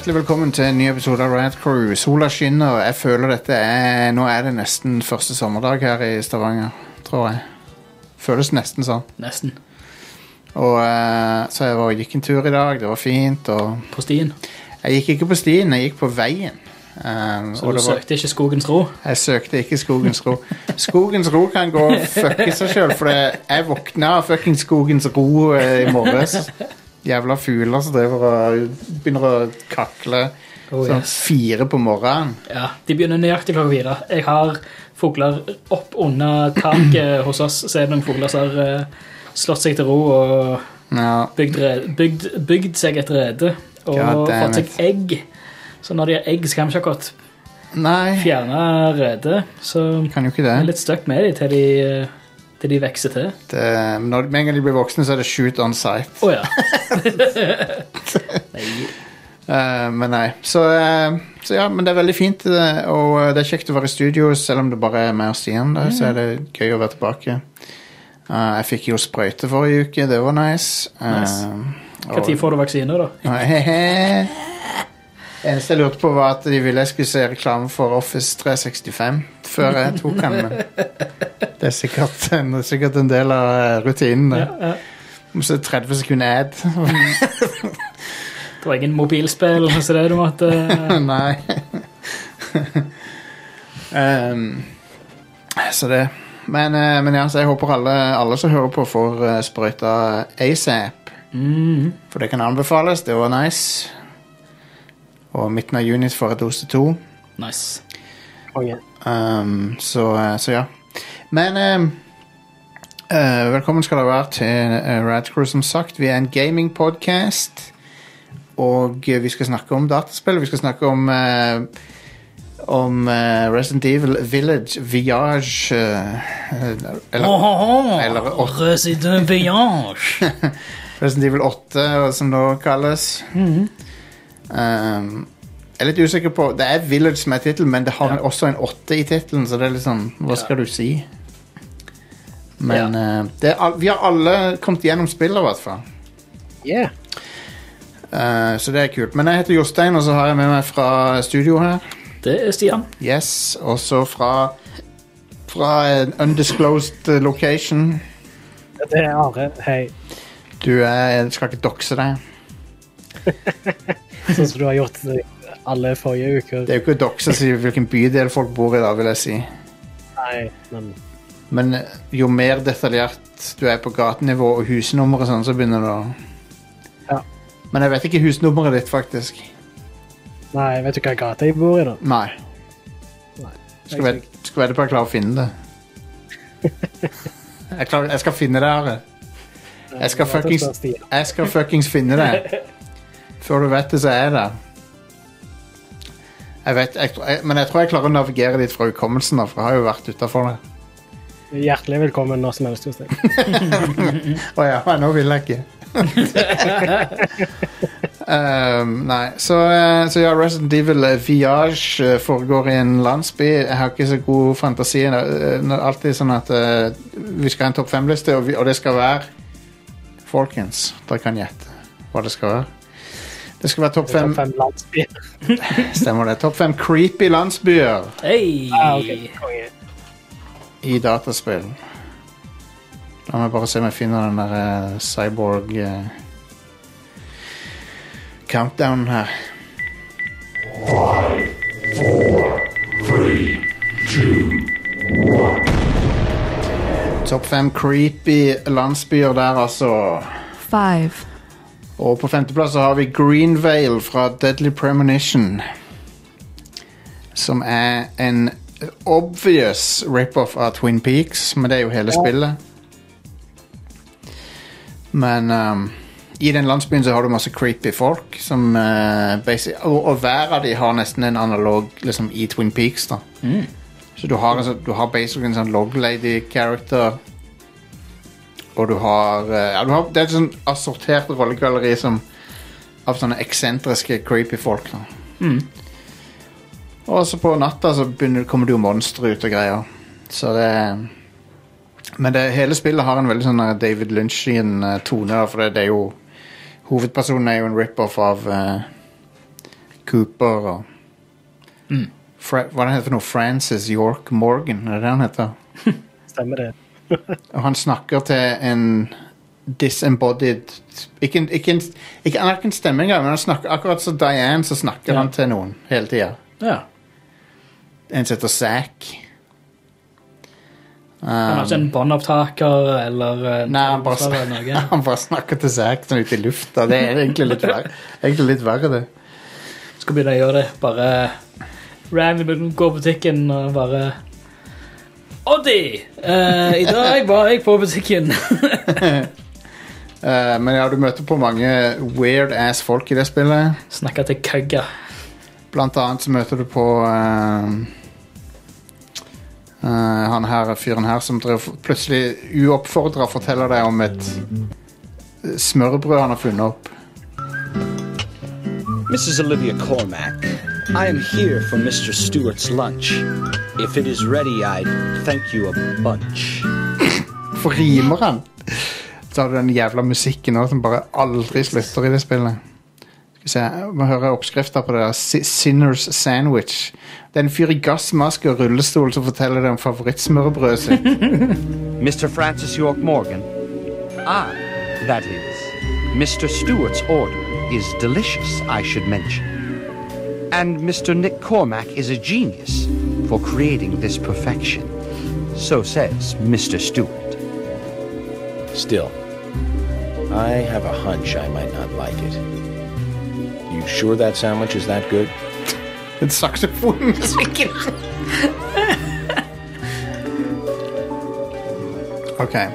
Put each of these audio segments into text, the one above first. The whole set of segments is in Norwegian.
Hjertelig velkommen til en ny episode av Rad Crew. Sola skinner, og jeg føler dette er Nå er det nesten første sommerdag her i Stavanger, tror jeg. Føles nesten sånn. Nesten. Og eh, Så jeg var, gikk en tur i dag, det var fint. Og På stien. jeg gikk ikke på stien, jeg gikk på veien. Um, Så du var, søkte ikke skogens ro? jeg søkte ikke Skogens ro. Skogens ro kan gå og fucke seg sjøl, for jeg våkna av fucking Skogens ro eh, i morges. Jævla fugler som driver og begynner å kakle Oh, sånn yes. fire på morgenen. Ja, De begynner nøyaktig klokka fire. Jeg har fugler opp under taket hos oss. Så er det noen fugler som har eh, slått seg til ro og Ja, bygd, red, bygd, bygd seg et rede. Og fått seg egg. Så når de har egg, så kan vi ikke akkurat fjerne redet. Så kan jo ikke det. er litt stuck med dem til de, eh, til de vokser til. det når, med en gang de blir voksne, så er det shoot on sight. Å ja. Nei. Eh, men nei. Så, uh, så ja, men det er veldig fint, uh, og det er kjekt å være i studio, selv om det bare er meg og Stian. Der, Så er det gøy å være tilbake. Jeg fikk jo sprøyte forrige uke, det var nice. Nice. Uh, Når får du vaksine, da? Eneste jeg lurte på, var at de ville jeg skulle se reklame for Office 365 før jeg tok den. Men det er sikkert en, sikkert en del av eh, rutinen. Ja, ja. Må se 30 sekunder ad. Det var ingen mobilspill, så det du måtte Nei. um, så det men, eh, men ja, jeg håper alle, alle som hører på, får sprøyta ASAP. mm. For det kan anbefales. Det var nice. Og midten av juni får jeg dose to. Nice. Konge. Um, så, eh, så ja. Men um, uh, velkommen skal dere være til Radcrew, som sagt. Vi er en gamingpodkast. Og vi skal snakke om dataspill. Vi skal snakke om uh, om uh, Resident Evil Village Viage Eller eller åtte. Resident Viage. Resident Evil 8, som det nå kalles. Mhm. Um, jeg er litt usikker på Det er Village som er tittelen, men det har Ja. også en åtte i tittelen, så det er litt sånn Hva skal du si? Men eh, det er, vi har alle kommet gjennom spillet, i hvert fall. Yeah. Uh, så det er kult. Men jeg heter Jostein, og så har jeg med meg fra studio her. Det er Stian. Yes, Og så fra Fra en undisclosed location. Det er Are. Hei. Du er Jeg skal ikke dokse deg. Sånn som du har gjort alle forrige uker. Det er jo ikke dere som sier hvilken bydel folk bor i, da, vil jeg si. Nei, men Men eh, jo mer detaljert du er på gatenivå og husnummer og sånn, så begynner det å Ja. Men jeg vet ikke husnummeret ditt, faktisk. Nei, vet du hva gate jeg bor i, da? Nei. Nei. Skal være vedde på at jeg klarer å finne det. Jeg, klarer, jeg skal finne det, Are. Jeg skal fuckings Jeg skal fuckings finne det. Før du vet det, så er det. Jeg vet, jeg, jeg, men jeg tror jeg klarer å navigere dit fra hukommelsen, for jeg har jo vært utafor det. Hjertelig velkommen når som helst hos deg. Å ja, nå vil jeg ikke. um, nei, så, eh, så ja, Resident Evil eh, Viage eh, foregår i en landsby. Jeg har ikke så god fantasi. Det er alltid sånn at uh, vi skal ha en topp fem-liste, og, og det skal være Folkens, dere kan gjette hva det skal være. Det skal være topp fem. Stemmer det. Topp fem creepy landsbyer Hei! Ah, okay. I dataspill. La meg bare se om jeg finner den der uh, cyborg uh, countdownen her. Topp fem creepy landsbyer der, altså. Five. Og på femteplass har vi Greenvale fra Deadly Premonition. Som er en obvious rip-off av Twin Peaks, men det er jo hele spillet. Men um, i den landsbyen så har du masse creepy folk, som uh, basic, og, og hver av de har nesten en analog liksom, i Twin Peaks. da. Mm. Så du har, sånn- du har basically en sånn log lady-character. Og du har, eh, ja, du har Det er et sånn assortert rollegalleri som av sånne eksentriske, creepy folk. Da. Mm. Og så på natta så begynner, kommer det jo monstre ut og greier. Så det Men det, hele spillet har en veldig sånn eh, David Lynchian eh, tone, for det, det er jo Hovedpersonen er jo en rip-off av uh, Cooper og Mm. Fra Hva det heter for noe? Francis York Morgan, er det det han heter? Stemmer det. Og han snakker til en disembodied Ikke, en- ikke, en- ikke, Han har ikke en stemme engang, men han snakker akkurat som Diane, så snakker Ja. han til noen hele tida. Ja. En som heter Zack. Han har ikke en båndopptaker eller eh, Nei, han bare, eller noe. han bare snakker til Zack sånn ute i lufta. Det er egentlig litt verre, egentlig litt verre det. Skal begynne å gjøre det. Bare random gå på butikken og bare Oddi! Uh, I dag var jeg på butikken. uh, men ja, du møter på mange weird ass folk i det spillet. Snakka til køgga. Blant annet så møter du på uh, eh, han her fyren her som drev, plutselig uoppfordra forteller deg om et smørbrød han har funnet opp. Mrs. Olivia Cormack, I am here for Mr. Stewart's lunch. If it is ready, I'd thank you a bunch. For rimer han? Så har du den jævla musikken også, som bare aldri slutter i det spillet. Skal vi se, Vi må høre oppskrifta på det der. Si- Sinners Sandwich. Det er en fyr i gassmaske og rullestol som forteller deg om favorittsmørbrødet sitt. Mr. Francis York Morgan. Ah, that is. Mr. Stewart's order is delicious, I should mention. And Mr. Nick Cormack is a genius for creating this perfection. So says Mr. Stewart. Still, I have a hunch I might not like it. You sure that sandwich is that good? It sucks Den saksofonmusikken. OK.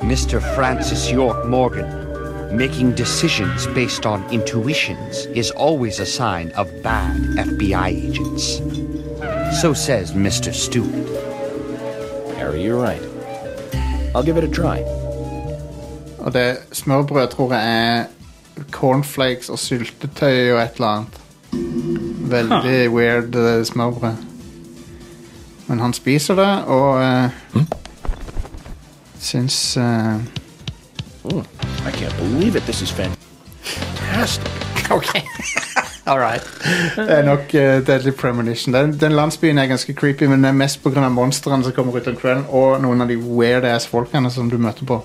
Mr. Francis York Morgan. Making decisions based on intuitions is always a sign of bad FBI agents. So says Mr. Stewart. Harry, you're right. I'll give it a try. Og det smørbrød tror jeg er cornflakes og syltetøy og et eller annet. Veldig weird eh, smørbrød. Men han spiser det, og uh, syns eh, I can't believe it. This is fantastic. Okay. All right. Det er nok uh, Deadly Premonition. Den, den landsbyen er ganske creepy, men det er mest pga. monstrene som kommer ut om kvelden, og noen av de weird ass folkene som du møter på.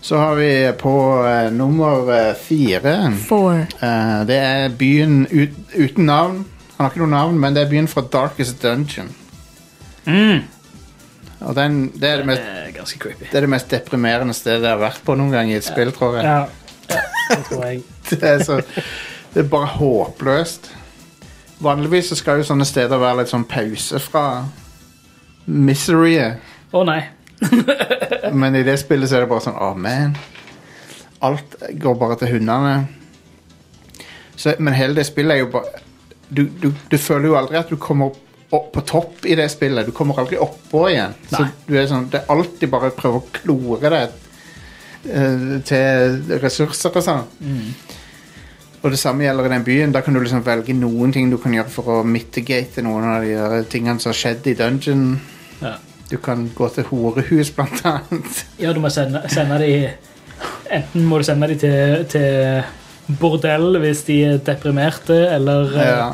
Så har vi på uh, nummer eh, fire four, Eh, det er byen ut, uten navn. Han har ikke noe navn, men det er byen fra Darkest Dungeon. Mm. Og den, det, er det, Det mest, er ganske creepy. det er det mest deprimerende stedet jeg har vært på noen gang i et spill, tror jeg. Ja, det tror jeg. Det er, så, det er bare håpløst. Vanligvis så skal jo sånne steder være litt sånn pause fra miseryet. Å nei. Men i det spillet så er det bare sånn oh, man. Alt går bare til hundene. Så, men hele det spillet er jo bare du, du, du føler jo aldri at du kommer opp på topp i det spillet. Du kommer aldri oppå igjen. Så du er sånn, det er alltid bare å prøve å klore deg eh, til ressurser og sånn. Og det samme gjelder i den byen. Da kan du liksom velge noen ting du kan gjøre for å mitigate noen av de tingene som har skjedd i dungeon. Ja. Du kan gå til horehus, blant annet. Ja, du må sende, sende de Enten må du sende de til, til bordell hvis de er deprimerte, eller eh, Ja.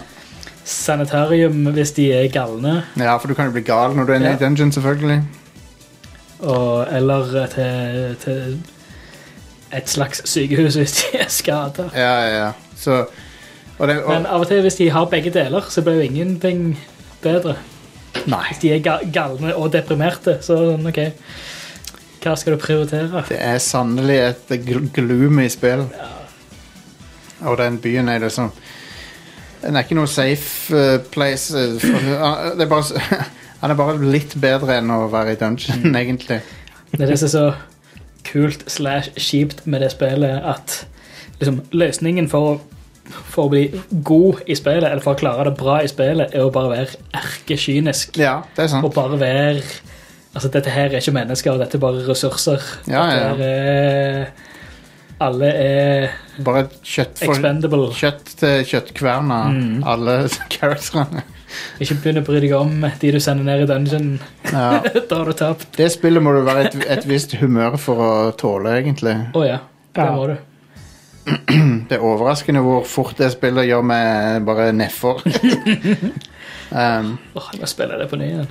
Sanitarium hvis de er galne, ja, for du kan jo bli gal når du er inne Ja. i dungeon, selvfølgelig. og, eller til, til et slags sykehus hvis de er skada. Ja, ja, ja. Så, og det, og, Men av og til hvis de har begge deler, så blir jo ingenting bedre. nei, Hvis de er ga galne og deprimerte, så sånn, OK. Hva skal du prioritere? det er sannelig et gl- gloomy spill. Og den byen er liksom Den er ikke noe safe eh, place. eh, for, det er bare, s- han er bare litt bedre enn å være i dungeon, egentlig. Det er det som er så kult slash kjipt med det spillet, at liksom, løsningen for å, for å bli god i spillet, eller for å klare det bra i spillet, er å bare være erkekynisk. Ja, det er sant. Og bare være Altså, dette her er ikke mennesker, dette er bare ressurser. Ja, ja. Dette er, alle er Bare kjøtt for expendable. Kjøtt til kjøttkverna, Mm. alle characterene. Ikke begynn å bry deg om de du sender ned i dungeon. Ja. da har du tapt. Det spillet må du være et, et visst humør for å tåle, egentlig. Å ja, det Ja. må du. det er overraskende hvor fort det spillet gjør meg bare nedfor. um, Åh, jeg må spille det på ny igjen.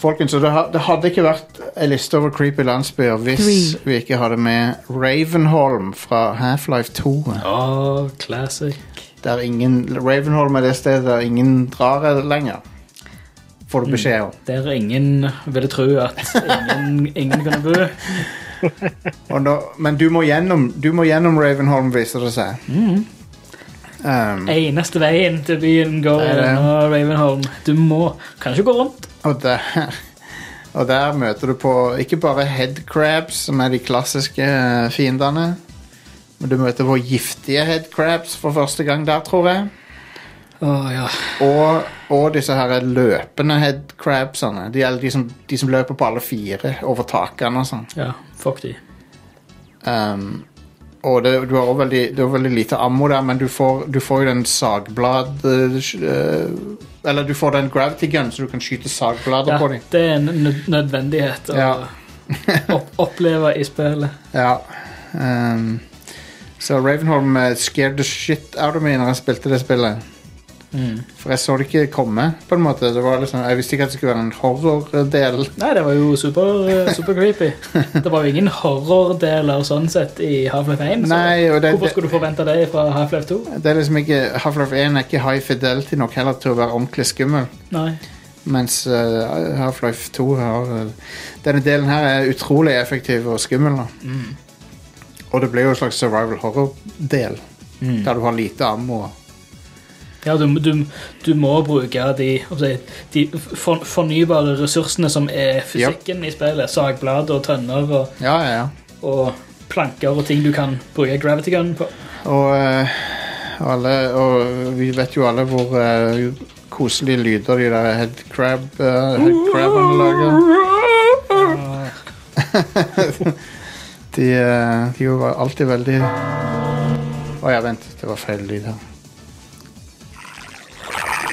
Folkens, det, hadde ikke vært en liste over creepy landsbyer hvis Three. vi ikke hadde med Ravenholm fra Half-Life 2. Åh, classic. Der ingen, Ravenholm er det stedet der ingen drar lenger. Får du beskjed om. Der ingen ville tro at ingen, ingen kunne bo. Og nå, men du må, gjennom, du må gjennom Ravenholm, viser det seg. Um, Eneste veien til byen går gjennom Ravenholm. Du må Kan ikke gå rundt. Og, der, og der møter du på ikke bare headcrabs, som er de klassiske eh, fiendene, men du møter på giftige headcrabs for første gang der, tror jeg. Oh, ja. Og, og disse her løpende headcrabsene. De, de, som, de som løper på alle fire over takene og sånn. ja. Fuck de. Um, og det, du har også veldig, veldig lite ammo der, men du får, du får jo den sagblad eh, Eller du får den gravity gun, så du kan skyte sagblader Ja, på dem. det er en nødvendighet å Ja. opp oppleve i spillet. Ja. Um, så Ravenholm eh, scared the shit out of me når jeg spilte det spillet. For jeg så det ikke komme, på en måte. Det var liksom, jeg visste ikke at det skulle være en horrordel. Nei, det var jo super, eh, super creepy. Det var jo ingen horrordeler sånn sett i Half-Life 1. Nei, det- hvorfor skulle du forvente det fra Half-Life 2? Det er liksom ikke, Half-Life 1 er ikke high fidelity nok heller til å være ordentlig skummel. Nei. Mens uh, Half-Life 2 har uh, Denne delen her er utrolig effektiv og skummel. Mm. Og det blir jo en slags survival horror-del. Der du har lite ammo. Ja, du, du, du må bruke de, si, de for, fornybare ressursene som er fysikken i spillet. Sagblad og tønner og, Ja, ja, ja. og planker og ting du kan bruke gravity gun på. Og, eh, alle, og vi vet jo alle hvor uh, koselige lyder de der headcrab uh, headcrabene lager. de, eh, de var alltid veldig Å ja, vent. Det var feil lyd her.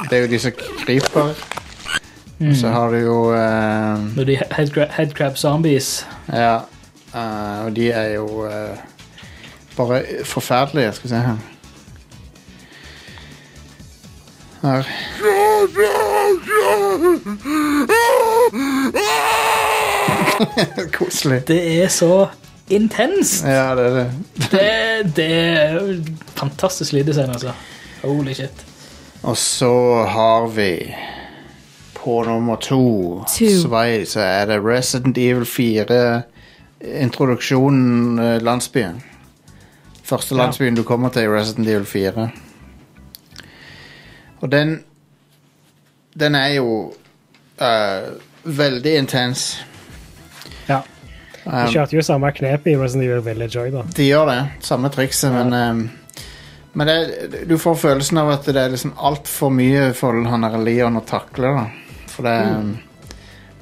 Det er jo de som kryper. Og så har du jo uh, de headcrab, headcrab zombies Ja. Uh, og de er jo uh, bare forferdelige. Skal vi se her. Her. Koselig. Det er så intenst! Ja, det er det. Det, det er fantastisk lyddesign, altså. Holy shit. Og så har vi på nummer to Svei, så er det Resident Evil 4 introduksjonen eh, landsbyen. Første Ja. landsbyen du kommer til i Resident Evil 4. Og den Den er jo uh, veldig intens. Ja. De Um, kjørte jo samme knep i Resident Evil Village òg, da. De gjør det, samme trikset, men um, Men det, du får følelsen av at det er liksom altfor mye for han der Leon å takle. da For det mm.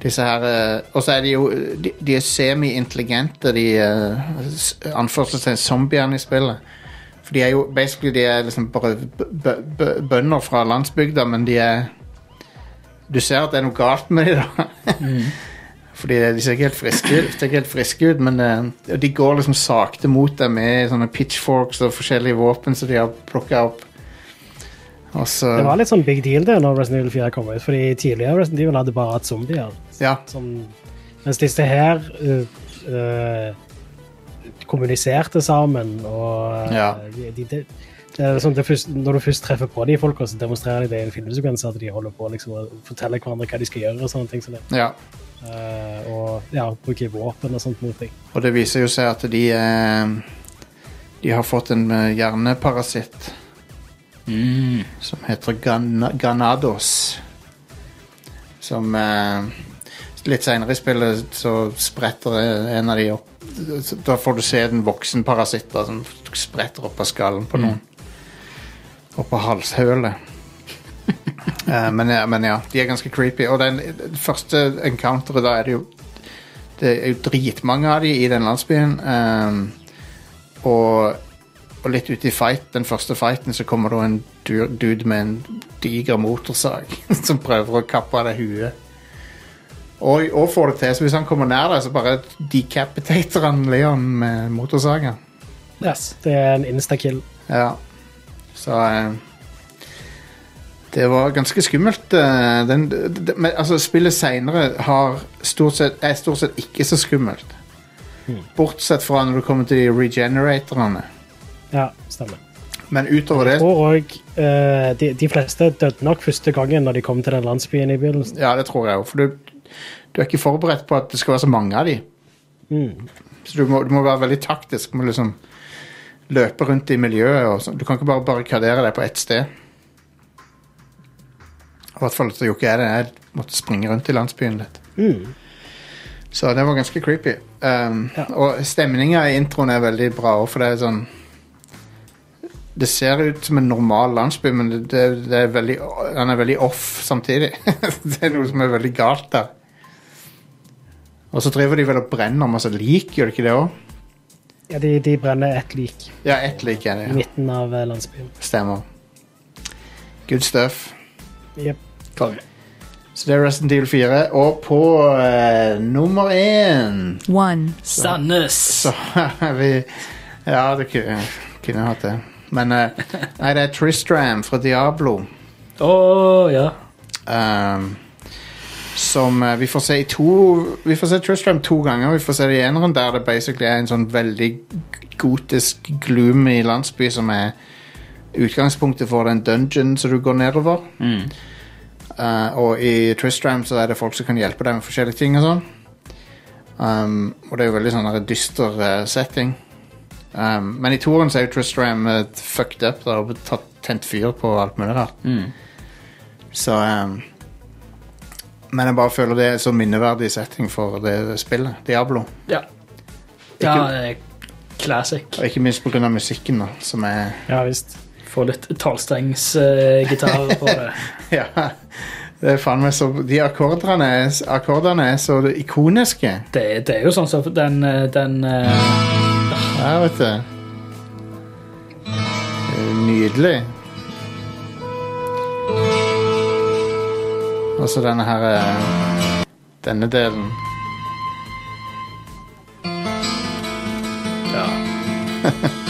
Disse her eh, Og så er de jo De, de er semi-intelligente, de uh, anførselstegn zombiene i spillet. For de er jo basically De er liksom bare bønder fra landsbygda, men de er Du ser at det er noe galt med dem, da. Fordi de ser ikke helt friske ser ikke helt friske ut men eh, de går liksom sakte mot deg med sånne pitchforks og forskjellige våpen som de har plukka opp. Også, Det var litt sånn big deal det når Resident Evil 4 kom ut, fordi tidligere Resident Evil hadde bare hatt zombier. Ja. Som, mens disse her uh, uh, kommuniserte sammen, og uh, Ja. de, de, de, det er liksom det først, Når du først treffer på de folka, så demonstrerer de det i en filmsekvens at de holder på liksom, å fortelle hverandre hva de skal gjøre. og sånne ting Sånn. ja. Uh, og ja, bruke våpen og sånt mot ting. Og det viser jo seg at de uh, De har fått en hjerneparasitt hjerneparasitt som heter Gan Ganados. Som uh, Litt seinere i spillet så spretter en av de opp Da får du se den voksen parasitt som spretter opp av skallen på noen. Opp av halshølet. uh, men, ja, men ja, de er ganske creepy. Og den, den første encounteret da er det jo Det er jo dritmange av de i den landsbyen. Um, og, og litt ute i fight, den første fighten så kommer det en dude med en diger motorsag som prøver å kappe av deg huet. Og, og får det til, så hvis han kommer nær deg, så bare decapitater han Leon med motorsagen. Yes. Det er en instakill. Ja. Så eh, Det var ganske skummelt. eh, den, men, altså, spillet seinere er stort sett ikke så skummelt. Bortsett fra når du kommer til de regeneratorene. Ja, stemmer. Men utover det tror også, uh, de, de fleste døde nok første gangen når de kom til den landsbyen i begynnelsen. Ja, det tror jeg òg. For du, du er ikke forberedt på at det skal være så mange av dem. Mm. Så du må, du må være veldig taktisk. Må liksom løpe rundt i miljøet. Og sånn. du kan ikke bare barrikadere deg på ett sted. I hvert fall så gjorde ikke jeg det. Jeg måtte springe rundt i landsbyen litt. Mm. Så det var ganske creepy. Um, Ja. Og stemninga i introen er veldig bra òg, for det er sånn Det ser ut som en normal landsby, men det, det, det er veldig, den er veldig off samtidig. det er noe som er veldig galt der. Og så driver de vel og brenner masse lik, gjør de ikke det òg? Ja, de, de brenner ett lik Ja, ett lik igjen, ja. i midten av eh, landsbyen. Stemmer. Good stuff. Yep. Så det er Resident Evil 4. Og på uh, nummer én One. Sandnes. så er vi Ja, det kunne, kunne hatt det. Men uh, Nei, det er Tristram fra Diablo. Å, ja. ehm, som eh, vi får se i to Vi får se Tristram to ganger. Vi får se det i eneren der det basically er en sånn veldig gotisk, gloomy landsby som er utgangspunktet for den dungeon som du går nedover. Eh, og i Tristram så er det folk som kan hjelpe deg med forskjellige ting og sånn. Um, og det er jo veldig sånn der dyster uh, setting. Um, men i toeren så er jo Tristram uh, fucked up da, og tatt, tent fyr på alt mulig rart. Så um, Men jeg bare føler det er så minneverdig setting for det spillet. Diablo. Ja. ja eh, classic. Og ikke minst pga. musikken, da, som er Ja visst. Få litt tolvstrengs-gitar på det. Ja. Det er faen meg så De akkordene akkordene er så ikoniske. Det, det er jo sånn som den, eh, den uh... Ja, vet du. Nydelig. Så denne her eh, Denne delen. Ja.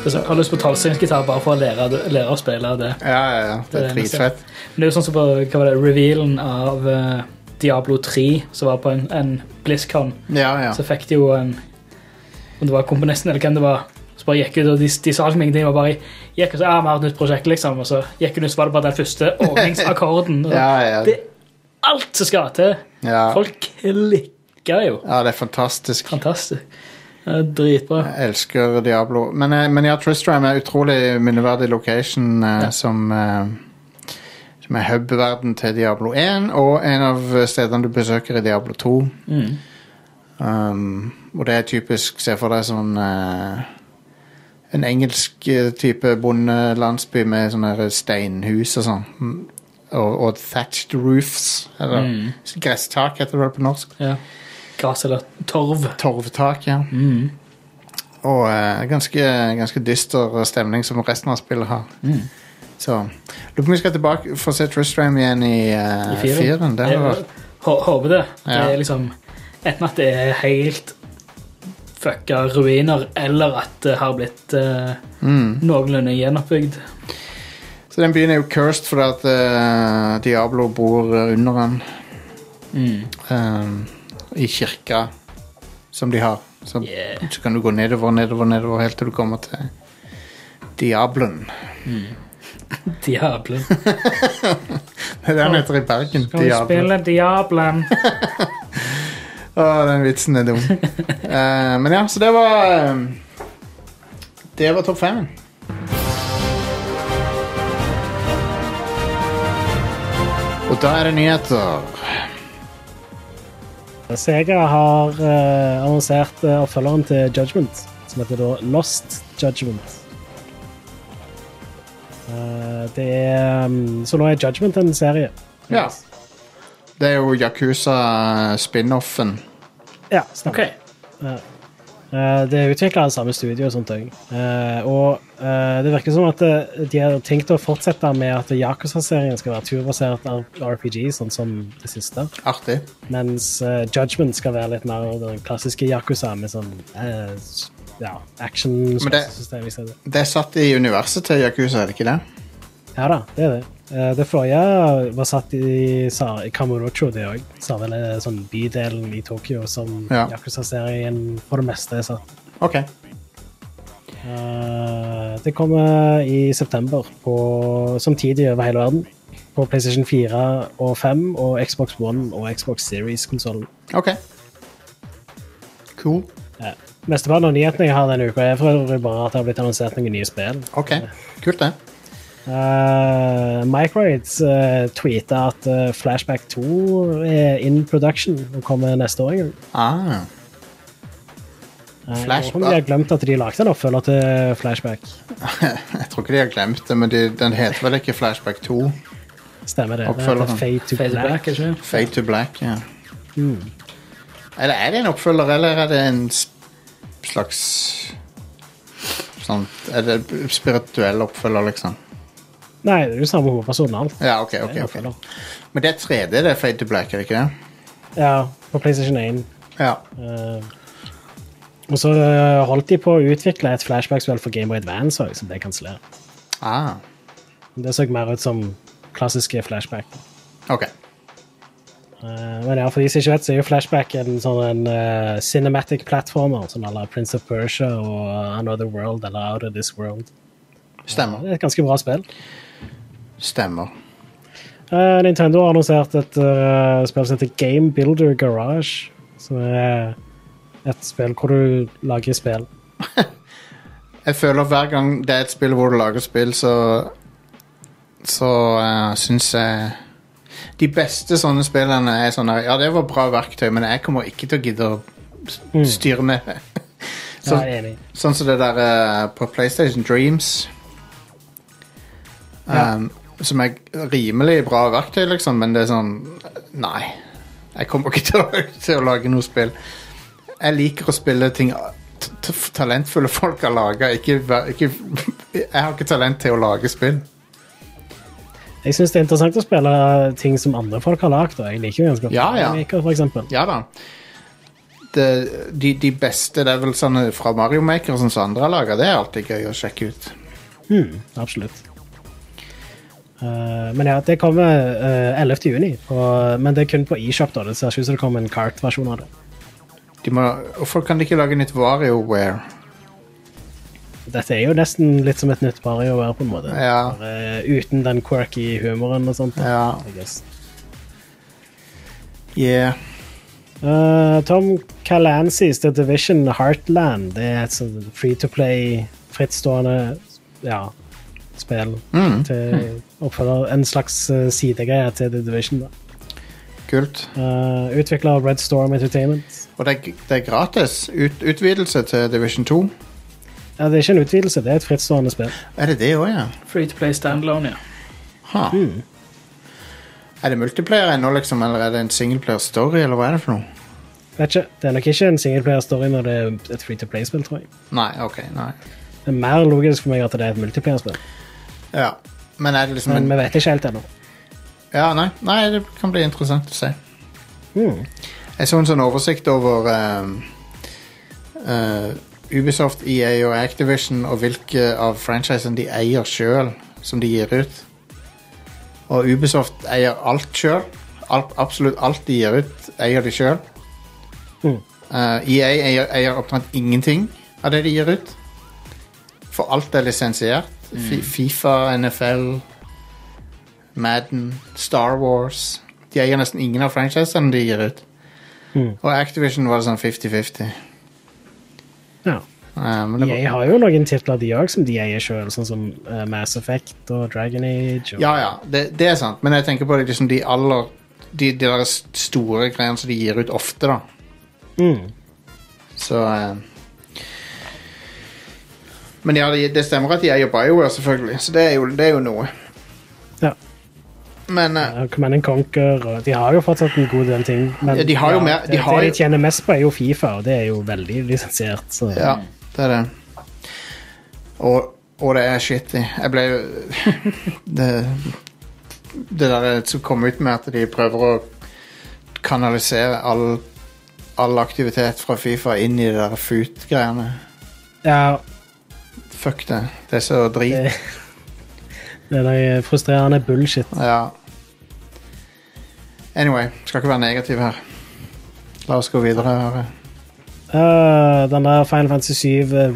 Jeg har lyst på tolvstrengsgitar bare for å lære, lære å spille det. Ja, ja, ja. Det er dritfett. Men det er jo sånn som på hva var det, revealen av uh, Diablo 3, som var på en, en BlizzCon, Ja, ja. så fikk de jo en Om det var komponisten eller hvem det var, så bare gikk ut, og de, de sa liksom ingenting. og bare gikk og sa, ja, vi har et nytt prosjekt, liksom, og så gikk hun ut, så var det bare den første åpningsakkorden. Ja, ja. Det er alt som skal til. ja. Folk klikker jo. ja, det er fantastisk. Fantastisk. Dritbra. Jeg elsker Diablo. Men, eh, men ja, Tristram er utrolig minneverdig location ja. som eh, Som er hub-verden til Diablo 1, og en av stedene du besøker i Diablo 2. Mm. Um, og det er typisk Se for deg sånn eh, En engelsk eh, type bondelandsby med sånne steinhus og sånn. Mm, Og, og thatched roofs. Eller Mm. gresstak, heter det vel på norsk. Ja. Gras eller torv. Torvtak, ja. Mm. Og eh, ganske, ganske dyster stemning som resten av spillet har. Mm. Så Lurer på om vi skal tilbake for å se Tristram igjen i uh, I firen. firen. Det hadde Jeg vært håper det. Det Ja. er liksom Enten at det er helt fucka ruiner, eller at det har blitt eh, mm. noenlunde gjenoppbygd. Så den byen er jo cursed fordi at eh, Diablo bor eh, under den. Mm. um, I kirka som de har. Så, Yeah. så kan du gå nedover, nedover, nedover helt til du kommer til Diablen. Diablen. Det er det han heter i Bergen. Skal vi Diablen. spille Diablen? Å, den vitsen er dum. Eh, men ja, så det var eh, Det var topp fem. Og da er det nyheter. Sega har eh, annonsert eh, oppfølgeren til Judgment, som heter da Lost Judgment. Eh, det er um, Så nå er Judgment en serie. Ja. Det er jo Yakuza-spin-offen. Ja, stemmer. OK. Uh, det er utvikla av samme studio og sånt òg. og uh, det virker som at de har tenkt å fortsette med at Yakuza-serien skal være turbasert RPG, sånn som det siste. Artig. Mens Judgment skal være litt mer den klassiske Yakuza, med sånn eh, ja, Men det- action-system i stedet. Det er satt i universet til Yakuza, er det ikke det? Ja da, det er det. Eh, Det forrige var satt i, Kamurocho, det òg. Samme sånn bydelen i Tokyo som Ja. Yakuza-serien for det meste er satt. OK. Eh, det kommer i september på, samtidig over hele verden. På PlayStation 4 og 5 og Xbox One og Xbox Series-konsollen. ok Cool. Ja. Mesteparten av nyhetene jeg har denne uka, er for bare at det har blitt annonsert noen nye spill. Ok, Kult, det. Uh, Microids uh, tweeta at uh, Flashback 2 er in production og kommer neste år. en gang. Ah, Uh, jeg tror de har glemt at de lagde en oppfølger til Flashback. jeg tror ikke de har glemt det, men de, den heter vel ikke Flashback 2? Stemmer det. Det Oppfølgeren. heter Fade to Fade Black. Black, Fade to Black, ja. Eller er det en oppfølger, eller er det en slags Sånn Er det spirituell oppfølger, liksom? Nei, det er jo samme hovedperson alt. Ja, ok, ok. ok. Men det er 3D, det er Fade to Black, er det ikke det? Ja, på PlayStation 1. Ja. Uh, og så holdt de på å utvikle et flashback-spill for Game Boy Advance også, som ble kansellert. Ah, Det så mer ut som klassiske flashback. ok. Uh, men ja, for de som ikke vet, så er jo Flashback en sånn en, uh, cinematic platformer, sånn à la Prince of Persia og Another World eller Out of This World. Stemmer. Det er et ganske bra spill. Stemmer. Uh, Nintendo har annonsert et uh, spill som heter Game Builder Garage, som er et spill hvor du lager spill. Jeg føler hver gang det er et spill hvor du lager spill, så Så uh, syns jeg De beste sånne spillene er sånn Ja, det var bra verktøy, men jeg kommer ikke til å gidde å styre med det. Så, Ja, sånn som det der uh, på PlayStation Dreams. Ja. Som er rimelig bra verktøy, liksom, men det er sånn Nei. Jeg kommer ikke til å, til å lage noe spill. Jeg liker å spille ting talentfulle folk har laga. Jeg har ikke talent til å lage spill. Jeg syns det er interessant å spille ting som andre folk har lagd. og Jeg liker jo ganske godt Ja, ja. Maker, for eksempel. Ja da. Det, de, de beste det vel sånne fra Mario Maker sånn som andre har laga. Det er alltid gøy å sjekke ut. Mm, absolutt. Eh, men ja, det kommer uh, 11. juni, på, men det er kun på eShop. da. Det ser ikke ut som det kommer en kart-versjon av det. De må, hvorfor kan de ikke lage nytt WarioWare? Dette er jo nesten litt som et nytt WarioWare, på en måte. Ja. Bare uten den quirky humoren og sånt. da, Ja. Yeah. Uh, Tom Calancys The Division Heartland. Det er et sånt free to play, frittstående ja, spill. Mm. Til oppfølger, en slags uh, sidegreie til The Division. da. Kult. Uh, Utvikla Red Storm Entertainment. Og det er, det er gratis. Ut, utvidelse til Division 2. Ja, det er ikke en utvidelse, det er et frittstående spill. Er det det òg, ja? Free to play standalone, ja. Ha. Er det multiplayer ennå, liksom, eller er det en singleplayer story, eller hva er det for noe? Vet ikke, Det er nok ikke en singleplayer-story når det er et free to play-spill, tror jeg. Nei, ok, nei. Det er mer logisk for meg at det er et multiplayer-spill, Ja. Men er det liksom men en vi vet ikke helt ennå. Ja, nei, nei, det kan bli interessant å se. Mm. Jeg så en sånn oversikt over um, uh, Ubisoft, EA og Activision og hvilke av franchisene de eier sjøl, som de gir ut. Og Ubisoft eier alt sjøl. Absolutt alt de gir ut, eier de sjøl. Mm. EA eier, eier opptatt ingenting av det de gir ut. For alt er lisensiert. Fi- Fifa, NFL, Madden, Star Wars. De eier nesten ingen av franchisene de gir ut. Mm. Og Activision var det sånn 50-50. Ja. Um, men var- har jo noen titler de òg som de eier sjøl, sånn som eh, Mass Effect og Dragon Age. Og, Ja, ja, det, det er sant. Men jeg tenker på det, liksom de aller De, de store greiene som de gir ut ofte, da. Mm. Så eh. Men ja, det, stemmer at de eier BioWare, selvfølgelig. Så det er jo, det er jo noe. Ja. Men uh, Ja, Command and Conquer, og de har jo fortsatt en god del ting. Men Ja, de har jo mer- de det, har det de tjener mest på, er jo Fifa, og det er jo veldig lisensiert. Så. ja, det er det. Og, og det er shitty. Jeg ble jo Det Det der som kom ut med at de prøver å kanalisere all, all aktivitet fra Fifa inn i det der FUT-greiene. Ja, Fuck det. Det er så drit. det, det er frustrerende bullshit. Ja. Anyway, skal ikke være negativ her. La oss gå videre. her. Uh, den der Final Fantasy 7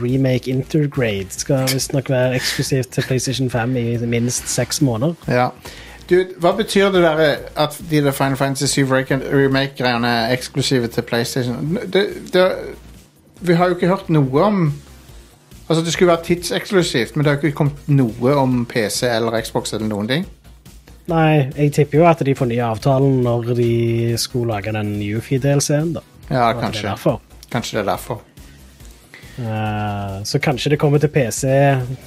Remake Intergrade skal visstnok være eksklusivt til PlayStation 5 i minst seks måneder. Ja. Du, hva betyr det der eh, at de der Final Fantasy 7 remake-greiene er eksklusive til PlayStation? Det, det, vi har jo ikke hørt noe om Altså, det skulle være tidseksklusivt, men det har ikke kommet noe om PC eller Xbox eller noen ting. Nei, jeg tipper jo at de får ny avtalen når de skulle lage den Yufi-DLC-en, da. Ja, kanskje. det er kanskje. Kanskje det er derfor. Uh, så kanskje det kommer til PC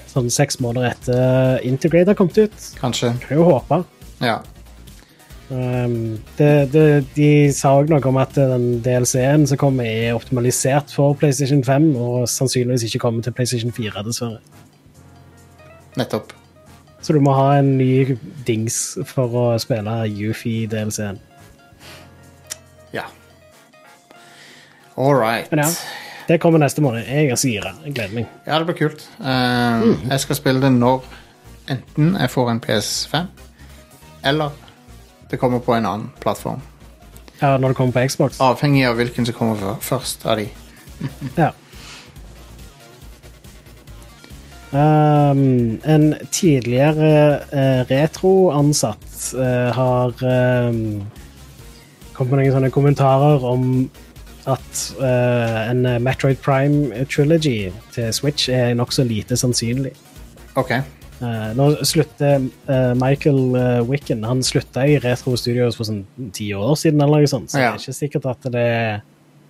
sånn seks måneder etter Integrate har kommet ut. Kanskje. Kan jo håpe. Ja. Um, det, det, de sa òg noe om at den DLC-en som kommer, er optimalisert for PlayStation 5, og sannsynligvis ikke kommer til PlayStation 4, dessverre. Nettopp. Så du må ha en ny dings for å spille Yufi-DLC-en. Ja. All right. Men ja, det kommer neste måned. Jeg er så gira. Jeg gleder meg. Ja, det blir kult. Eh, Jeg skal spille det når enten jeg får en PS5, eller det kommer på en annen plattform. Ja, når det kommer på Xbox. Avhengig av hvilken som kommer før- først av de. Ja. Um, en tidligere uh, retroansatt uh, har um, kommet med noen sånne kommentarer om at uh, en Metroid Prime trilogy til Switch er nokså lite sannsynlig. OK. Uh, nå slutter uh, Michael uh, Wicken Han slutta i Retro Studios for sånn ti år siden, eller noe sånt, så Ja. det er ikke sikkert at det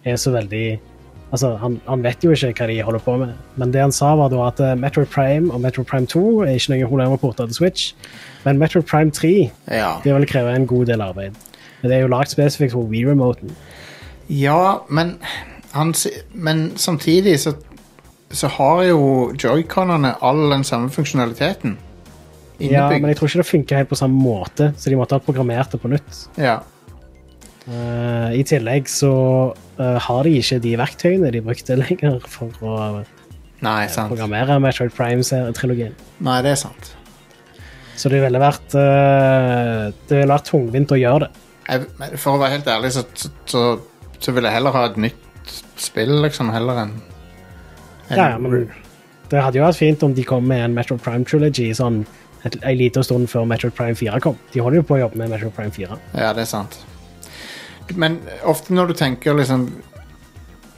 er så veldig Altså, han, han vet jo ikke hva de holder på med, men det han sa, var da at Metroid Prime og Metroid Prime 2 er ikke noe problem å porte til Switch, men Metroid Prime 3 Ja. det vil kreve en god del arbeid. Men det er jo lagd spesifikt for Wii-remoten. ja, men han Men samtidig så, så har jo joyconene all den samme funksjonaliteten. Ja, men jeg tror ikke det funker helt på samme måte, så de måtte ha programmert det på nytt. Ja. Uh, I tillegg så uh, har de ikke de verktøyene de brukte lenger for å Nei, sant. programmere Metroid Prime-trilogien. Nei, det er sant. Så det ville vært Det ville vært tungvint å gjøre det. Jeg, for å være helt ærlig, så, så, så, så vil jeg heller ha et nytt spill, liksom, heller enn- Ja, ja, men det hadde jo vært fint om de kom med en Metroid Prime Trilogy sånn en liten stund før Metroid Prime 4 kom. De holder jo på å jobbe med Metroid Prime 4. Ja, det er sant. Men ofte når du tenker liksom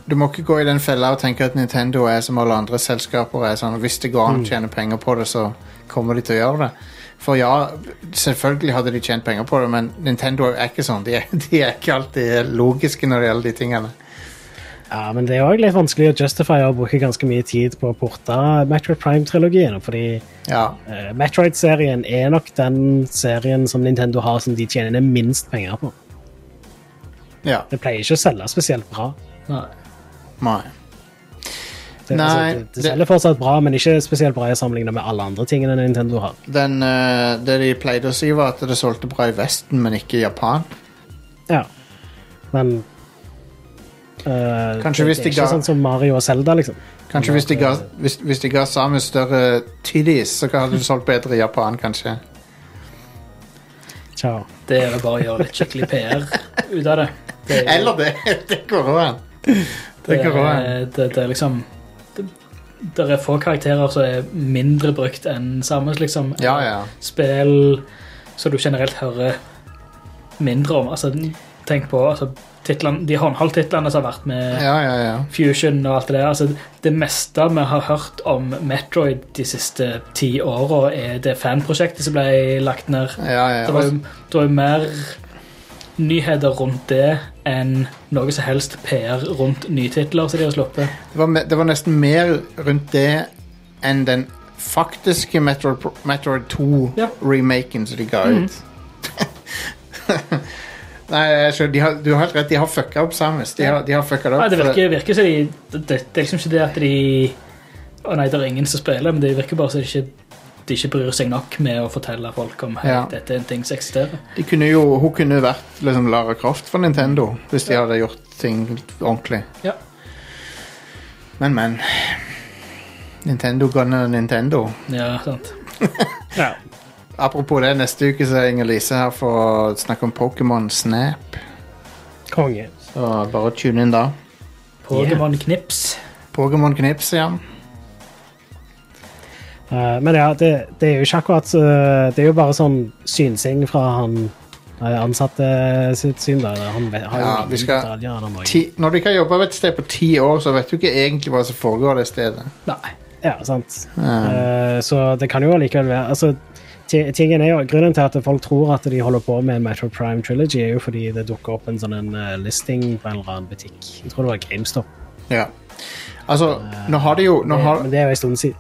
Du må ikke gå i den fella og tenke at Nintendo er som alle andre selskaper er sånn Hvis det går an å tjene penger på det, så kommer de til å gjøre det. For ja, selvfølgelig hadde de tjent penger på det, men Nintendo er ikke sånn. De er, de er ikke alltid logiske når det gjelder de tingene. Ja, men det er òg litt vanskelig å justify å bruke ganske mye tid på å porte Metroid Prime-trilogien, fordi Ja, uh, Metroid-serien er nok den serien som Nintendo har som de tjener minst penger på. ja. Det pleier ikke å selge spesielt bra. Nei. Nei. Det, Nei, altså, det, det det- selger fortsatt bra, men ikke spesielt bra i sammenlignet med alle andre tingene Nintendo har. Den, uh, det de pleide å si, var at det solgte bra i Vesten, men ikke i Japan. Ja. Men eh, Kanskje det, hvis det de er ikke ga- sånn som Mario og Zelda, liksom. Kanskje hvis de ga, hvis, hvis de ga Samus større titties, så hadde det solgt bedre i Japan, kanskje. Ciao. Det er vel bare å gjøre litt skikkelig PR ut av det. det er, Eller det! Det går òg an. Det det, går òg an. er- det, det er liksom det, det er få karakterer som er mindre brukt enn Samus, liksom. Ja, ja. Spill som du generelt hører mindre om. Altså, tenk på altså, titlene, de håndholdtitlene som har vært med Ja, ja, ja. Fusion og alt det der. Altså, det meste vi har hørt om Metroid de siste ti åra, er det fanprosjektet som ble lagt ned. ja, ja. Det var jo det var jo mer nyheter rundt det enn noe som helst PR rundt nytitler som de har sluppet. Det var, det var nesten mer rundt det enn den faktiske Metroid, Metroid Ja. 2-remaken som de ga ut. Nei, skjønner, de har, du har helt rett, de har fucka opp Samus. De har, de har fucka det opp. Nei, det virker, virker som de det, det er liksom ikke det at de Å nei, det er ingen som spiller, men det virker bare som de ikke, de ikke bryr seg nok med å fortelle folk om Ja. dette er en ting som eksisterer. de kunne jo, hun kunne vært liksom Lara Croft for Nintendo hvis de hadde gjort ting ordentlig. Ja. Men, men. Nintendo gunner Nintendo. Ja, sant. Ja. Apropos det, neste uke så er Inger-Lise her for å snakke om Pokémon Snap. Konge. Så bare tune inn da. Pokémon Knips. Pokémon Knips, ja. Uh, men ja, det, det er jo ikke akkurat uh, Det er jo bare sånn synsing fra han eh, ansatte sitt syn. da. Han har jo Ja, vi skal- detaljer. Ti, når du ikke har jobba et sted på ti år, så vet du ikke egentlig hva som foregår det stedet. Nei. Ja, sant. Ja. Uh, så det kan jo allikevel være altså, tingen er jo, Grunnen til at folk tror at de holder på med en Metro Prime Trilogy, er jo fordi det dukker opp en sånn en, eh, listing på en eller annen butikk. Jeg tror det var GameStop. Ja. Altså, nå har de jo Nå Det, har, men det er jo en stund siden.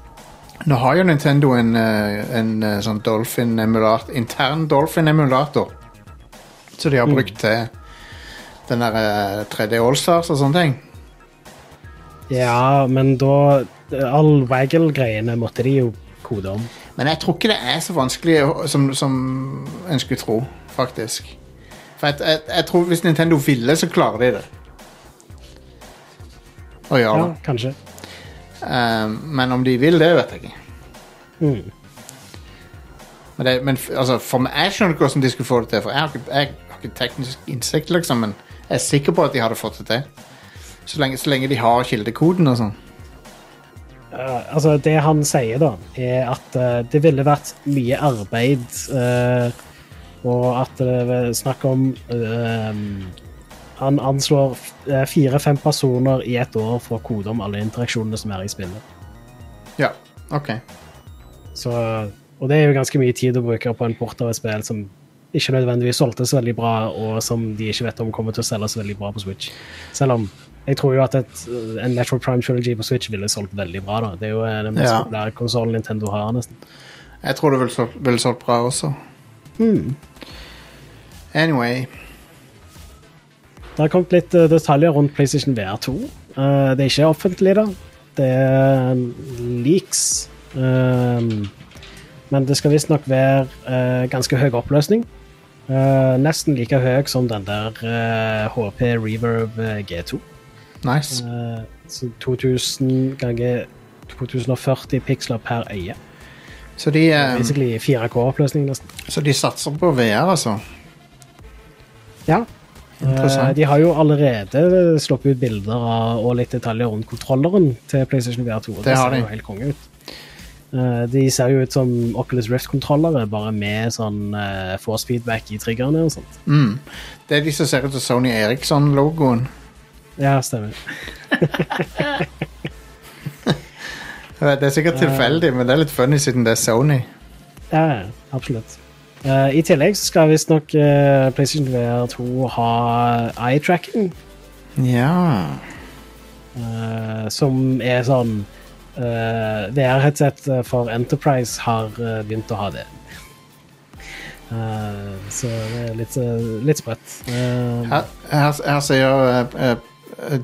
nå har jo Nintendo en, eh, en eh, sånn Dolphin-emulator Intern Dolphin-emulator. Så de har brukt til den der eh, 3D Allstars og sånne ting. Ja, men da All Waggle-greiene måtte de jo kode om. Men jeg tror ikke det er så vanskelig som, som en skulle tro, faktisk. For jeg, jeg, jeg tror hvis Nintendo ville, så klarer de det. Å gjøre Ja, kanskje. Um, men om de vil det, vet jeg ikke. Mm. Men, det, men altså, for meg, jeg skjønner ikke hvordan de skulle få det til. For jeg har ikke, jeg har ikke teknisk innsikt, liksom, men jeg er sikker på at de hadde fått det til. Så lenge, så lenge de har kildekoden og sånn. Eh, altså, det han sier, da, er at uh, det ville vært mye arbeid, uh, og at det er snakk om Han anslår fire-fem personer i et år for å kode om alle interaksjonene som er i spillet. Ja, ok. Så, og det er jo ganske mye tid å bruke på en port av et spill som ikke nødvendigvis solgte så veldig bra, og som de ikke vet om kommer til å selge så veldig bra på Switch. Selv om jeg tror jo at et, en Metro Prime Trilogy på Switch ville solgt veldig bra. da. Det er jo eh, den mest Ja. populære konsollen Nintendo har, nesten. Jeg tror det ville solgt, vil solgt bra også. Anyway. Det har kommet litt eh, detaljer rundt PlayStation VR2. Uh, det er ikke offentlig, da. Det er leaks. Um, men det skal visstnok være uh, ganske høy oppløsning. Uh, nesten like høy som den der eh, HP Reverb eh, G2. Nice. Eh, så 2000 ganger 2040 piksler per øye. Så de, eh, Basically 4K-oppløsning, nesten. så de satser på VR, altså. Ja. Interessant. Eh, de har jo allerede sluppet ut bilder av, og litt detaljer rundt kontrolleren til PlayStation VR2. og Det har ser de. jo helt konge ut. Eh, de ser jo ut som Oculus Rift-kontrollere, bare med sånn force feedback i triggerne og sånt. Mm. Det er de som ser ut som Sony Eriksson-logoen. Ja, stemmer. Det er sikkert tilfeldig, men det er litt funny siden det er Sony. Ja, absolutt. Uh, I tillegg så skal visstnok uh, PlayStation VR2 ha eye-tracking, Ja uh, som er sånn uh, VR-headset for Enterprise har begynt å ha det. Så det er litt, litt sprøtt. Eh, Her, her, her sier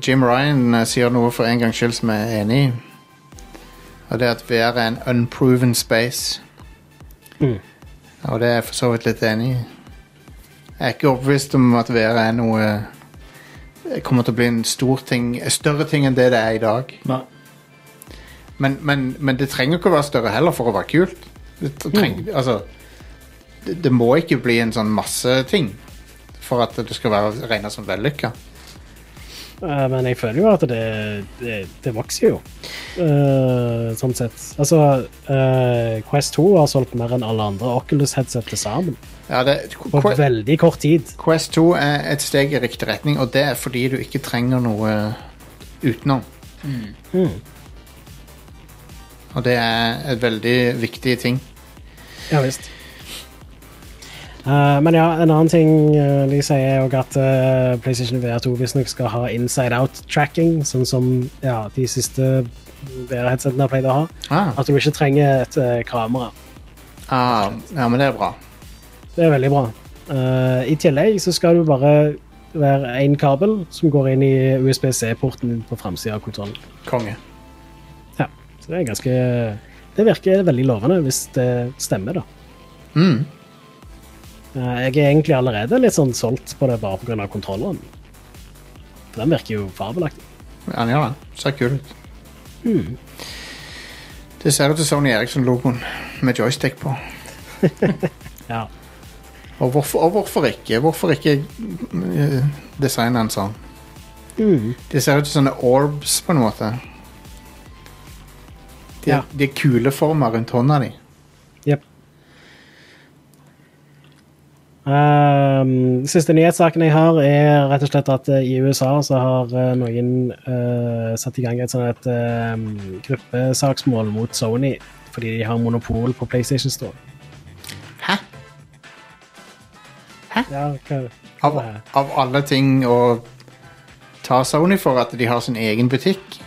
Jim Ryan eh, sier noe for en gangs skyld som jeg er enig i. Og det er at VR er en unproven space. Mm. Og det er jeg for så vidt litt enig i. Jeg er ikke overbevist om at VR er noe eh, kommer til å bli en stor ting, større ting enn det det er i dag. Nei. Men, men, men det trenger ikke å være større heller for å være kult. Det, treng, altså, det, det må ikke bli en sånn masseting for at det skal være regna som vellykka. Eh, Men jeg føler jo at det, det, det vokser jo, uh, sånn sett. Altså, uh, Quest 2 har solgt mer enn alle andre Oculus-headset til sammen. Ja, det, På veldig kort tid. Quest 2 er et steg i riktig retning, og det er fordi du ikke trenger noe utenom. Mm. Og det er et veldig viktig ting. Ja visst. Eh, men ja, en annen ting uh, de sier er at uh, PlayStation VR2 visstnok skal ha inside out-tracking, sånn som ja, de siste VR-headsetene har pleid å ha. Ah, At du ikke trenger et kamera. ah, ja, men det er bra. Det er veldig bra. I tillegg så skal du bare være én kabel som går inn i USBC-porten på framsida av kontrollen. Konge. Ja, så det er ganske Det virker veldig lovende, hvis det stemmer, da. Mm. Eh, Jeg er egentlig allerede litt sånn solgt på det bare pga. kontrolleren. For den virker jo fabelaktig. Ja, det. Ser kul ut. Det ser ut som Sony Eriksson-logoen med joystick på. Ja. Og hvorfor, og hvorfor ikke? Hvorfor ikke eh, designe en sånn? Mm. Det ser ut som sånne orbs, på en måte. De, Ja. de er kuleformer rundt hånda di. Um, siste nyhetssaken jeg har, er rett og slett at eh, i USA så har uh, noen uh, satt i gang et sånt et, um, gruppesaksmål mot Sony fordi de har monopol på PlayStation Store. Hæ? Ja, hva, Av, av alle ting å ta Sony for at de har sin egen butikk?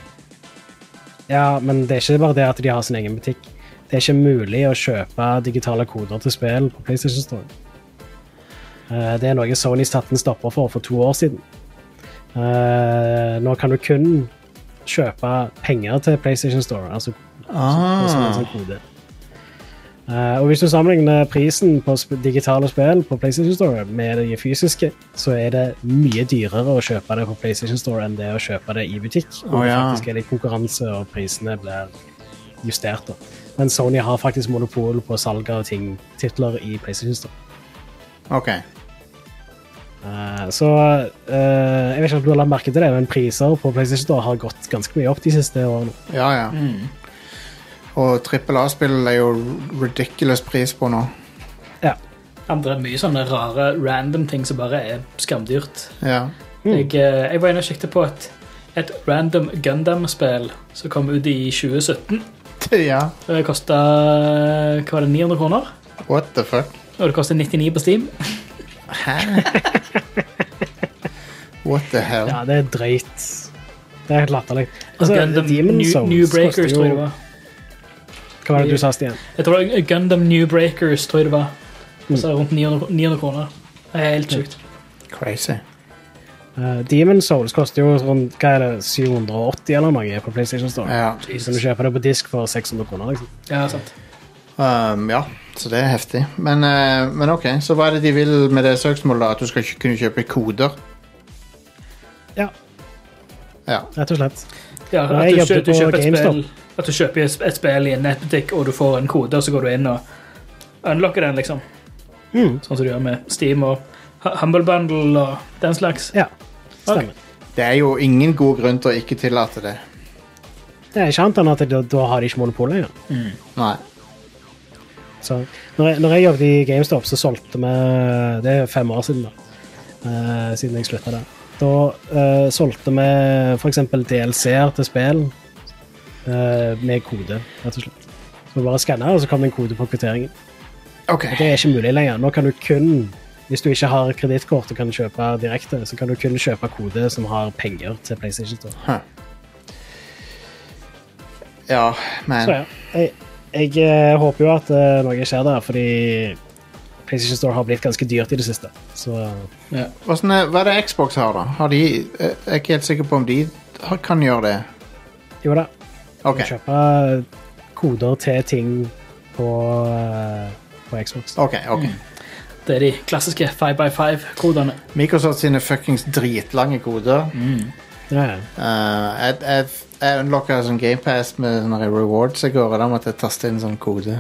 ja, men det er ikke bare det at de har sin egen butikk. Det er ikke mulig å kjøpe digitale koder til spill på PlayStation Store. Eh, Det er noe Sony satte en stopper for for to år siden. Eh, Nå kan du kun kjøpe penger til PlayStation Store, altså Ah. som en sånn kode. Eh, og hvis du sammenligner prisen på sp digitale spill på PlayStation Store med de fysiske, så er det mye dyrere å kjøpe det på PlayStation Store enn det å kjøpe det i butikk. Og oh, ja. faktisk er det konkurranse, og prisene blir justert. da. Men Sony har faktisk monopol på salg av ting, titler i PlayStation Store. Ok. Eh, så eh, jeg vet ikke om du har lagt merke til det, men priser på PlayStation Store har gått ganske mye opp de siste årene. Ja, ja. Og trippel A-spill er jo ridiculous pris på nå. Ja. Andre mye sånne rare random ting som bare er skamdyrt. Ja. Jeg, eh, jeg var inne og siktet på et, et random Gundam-spill som kom ut i 2017. ja. Det kosta hva var det, 900 kroner. What the fuck? Og det koster 99 på Steam. Hæ? What the hell? Ja, det er drøyt. Det er helt latterlig. Altså, Gundam New, New Breakers, tror jeg det var. Hva var det du sa, Stian? Jeg tror det var Gundam New Breakers, tror jeg det var. Så rundt 900, 900 kroner. Det er helt sjukt. Crazy. Uh, Demon Souls koster jo rundt hva er det, 780 eller noe på PlayStation Store. Ja. Så du kjøper det på disk for 600 kroner. liksom. Ja, sant. Um, ja, så det er heftig. Men, eh, men ok, så hva er det de vil med det søksmålet? da? At du skal ikke kunne kjøpe koder? Ja, Ja. rett og slett. Ja, at, jeg du, jobbet du på kjøper et GameStop. spill, at du kjøper et- et spill i en nettbutikk, og du får en kode, og så går du inn og unlocker den, liksom. Mm. Sånn som du gjør med Steam og Hu- Humble Bundle og den slags. Ja, stemmer. Det er jo ingen god grunn til å ikke tillate det. Det er ikke annet enn at da, da har de ikke monopol lenger. Nei. Så når jeg, når jeg jobbet i GameStop, så solgte vi Det er fem år siden, da. Uh, siden jeg slutta der. Da uh, solgte vi f.eks. DLC-er til spill uh, med kode, rett og slett. Så bare skanna, og så kom det en kode på kvitteringen. Okay. Det er ikke mulig lenger. Nå kan du kun hvis du ikke har kredittkort og kan kjøpe direkte, så kan du kun kjøpe kode som har penger til PlayStation Store. Huh. Ja, men Så ja, jeg, jeg eh, håper jo at eh, noe skjer der, fordi PlayStation Store har blitt ganske dyrt i det siste. Så Hvordan er, Hva er det Xbox har, da? Har de, jeg er ikke helt sikker på om de har, kan gjøre det. jo da, Ok, kjøpe koder til ting på, eh, på Xbox. ok, ok. Det er de klassiske 5x5-kodene. Microsoft sine fuckings dritlange koder. Ja, ja. Uh, jeg, jeg, jeg unlocka sånn GamePass med sånne rewards i går, og da måtte jeg taste inn sånn kode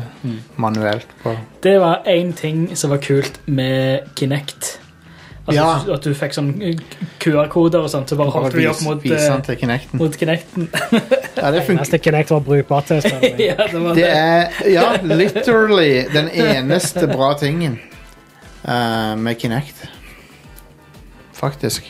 manuelt. på Det var én ting som var kult med Kinect. Altså, Ja. At du fikk sånn QR-koder og sånt, så bare holdt du opp mot, vise eh, Kinecten. mot Kinecten. Ja, det eneste Kinect var brukbart til. ja, det var Det det. er ja, literally den eneste bra tingen uh, med Kinect. Faktisk.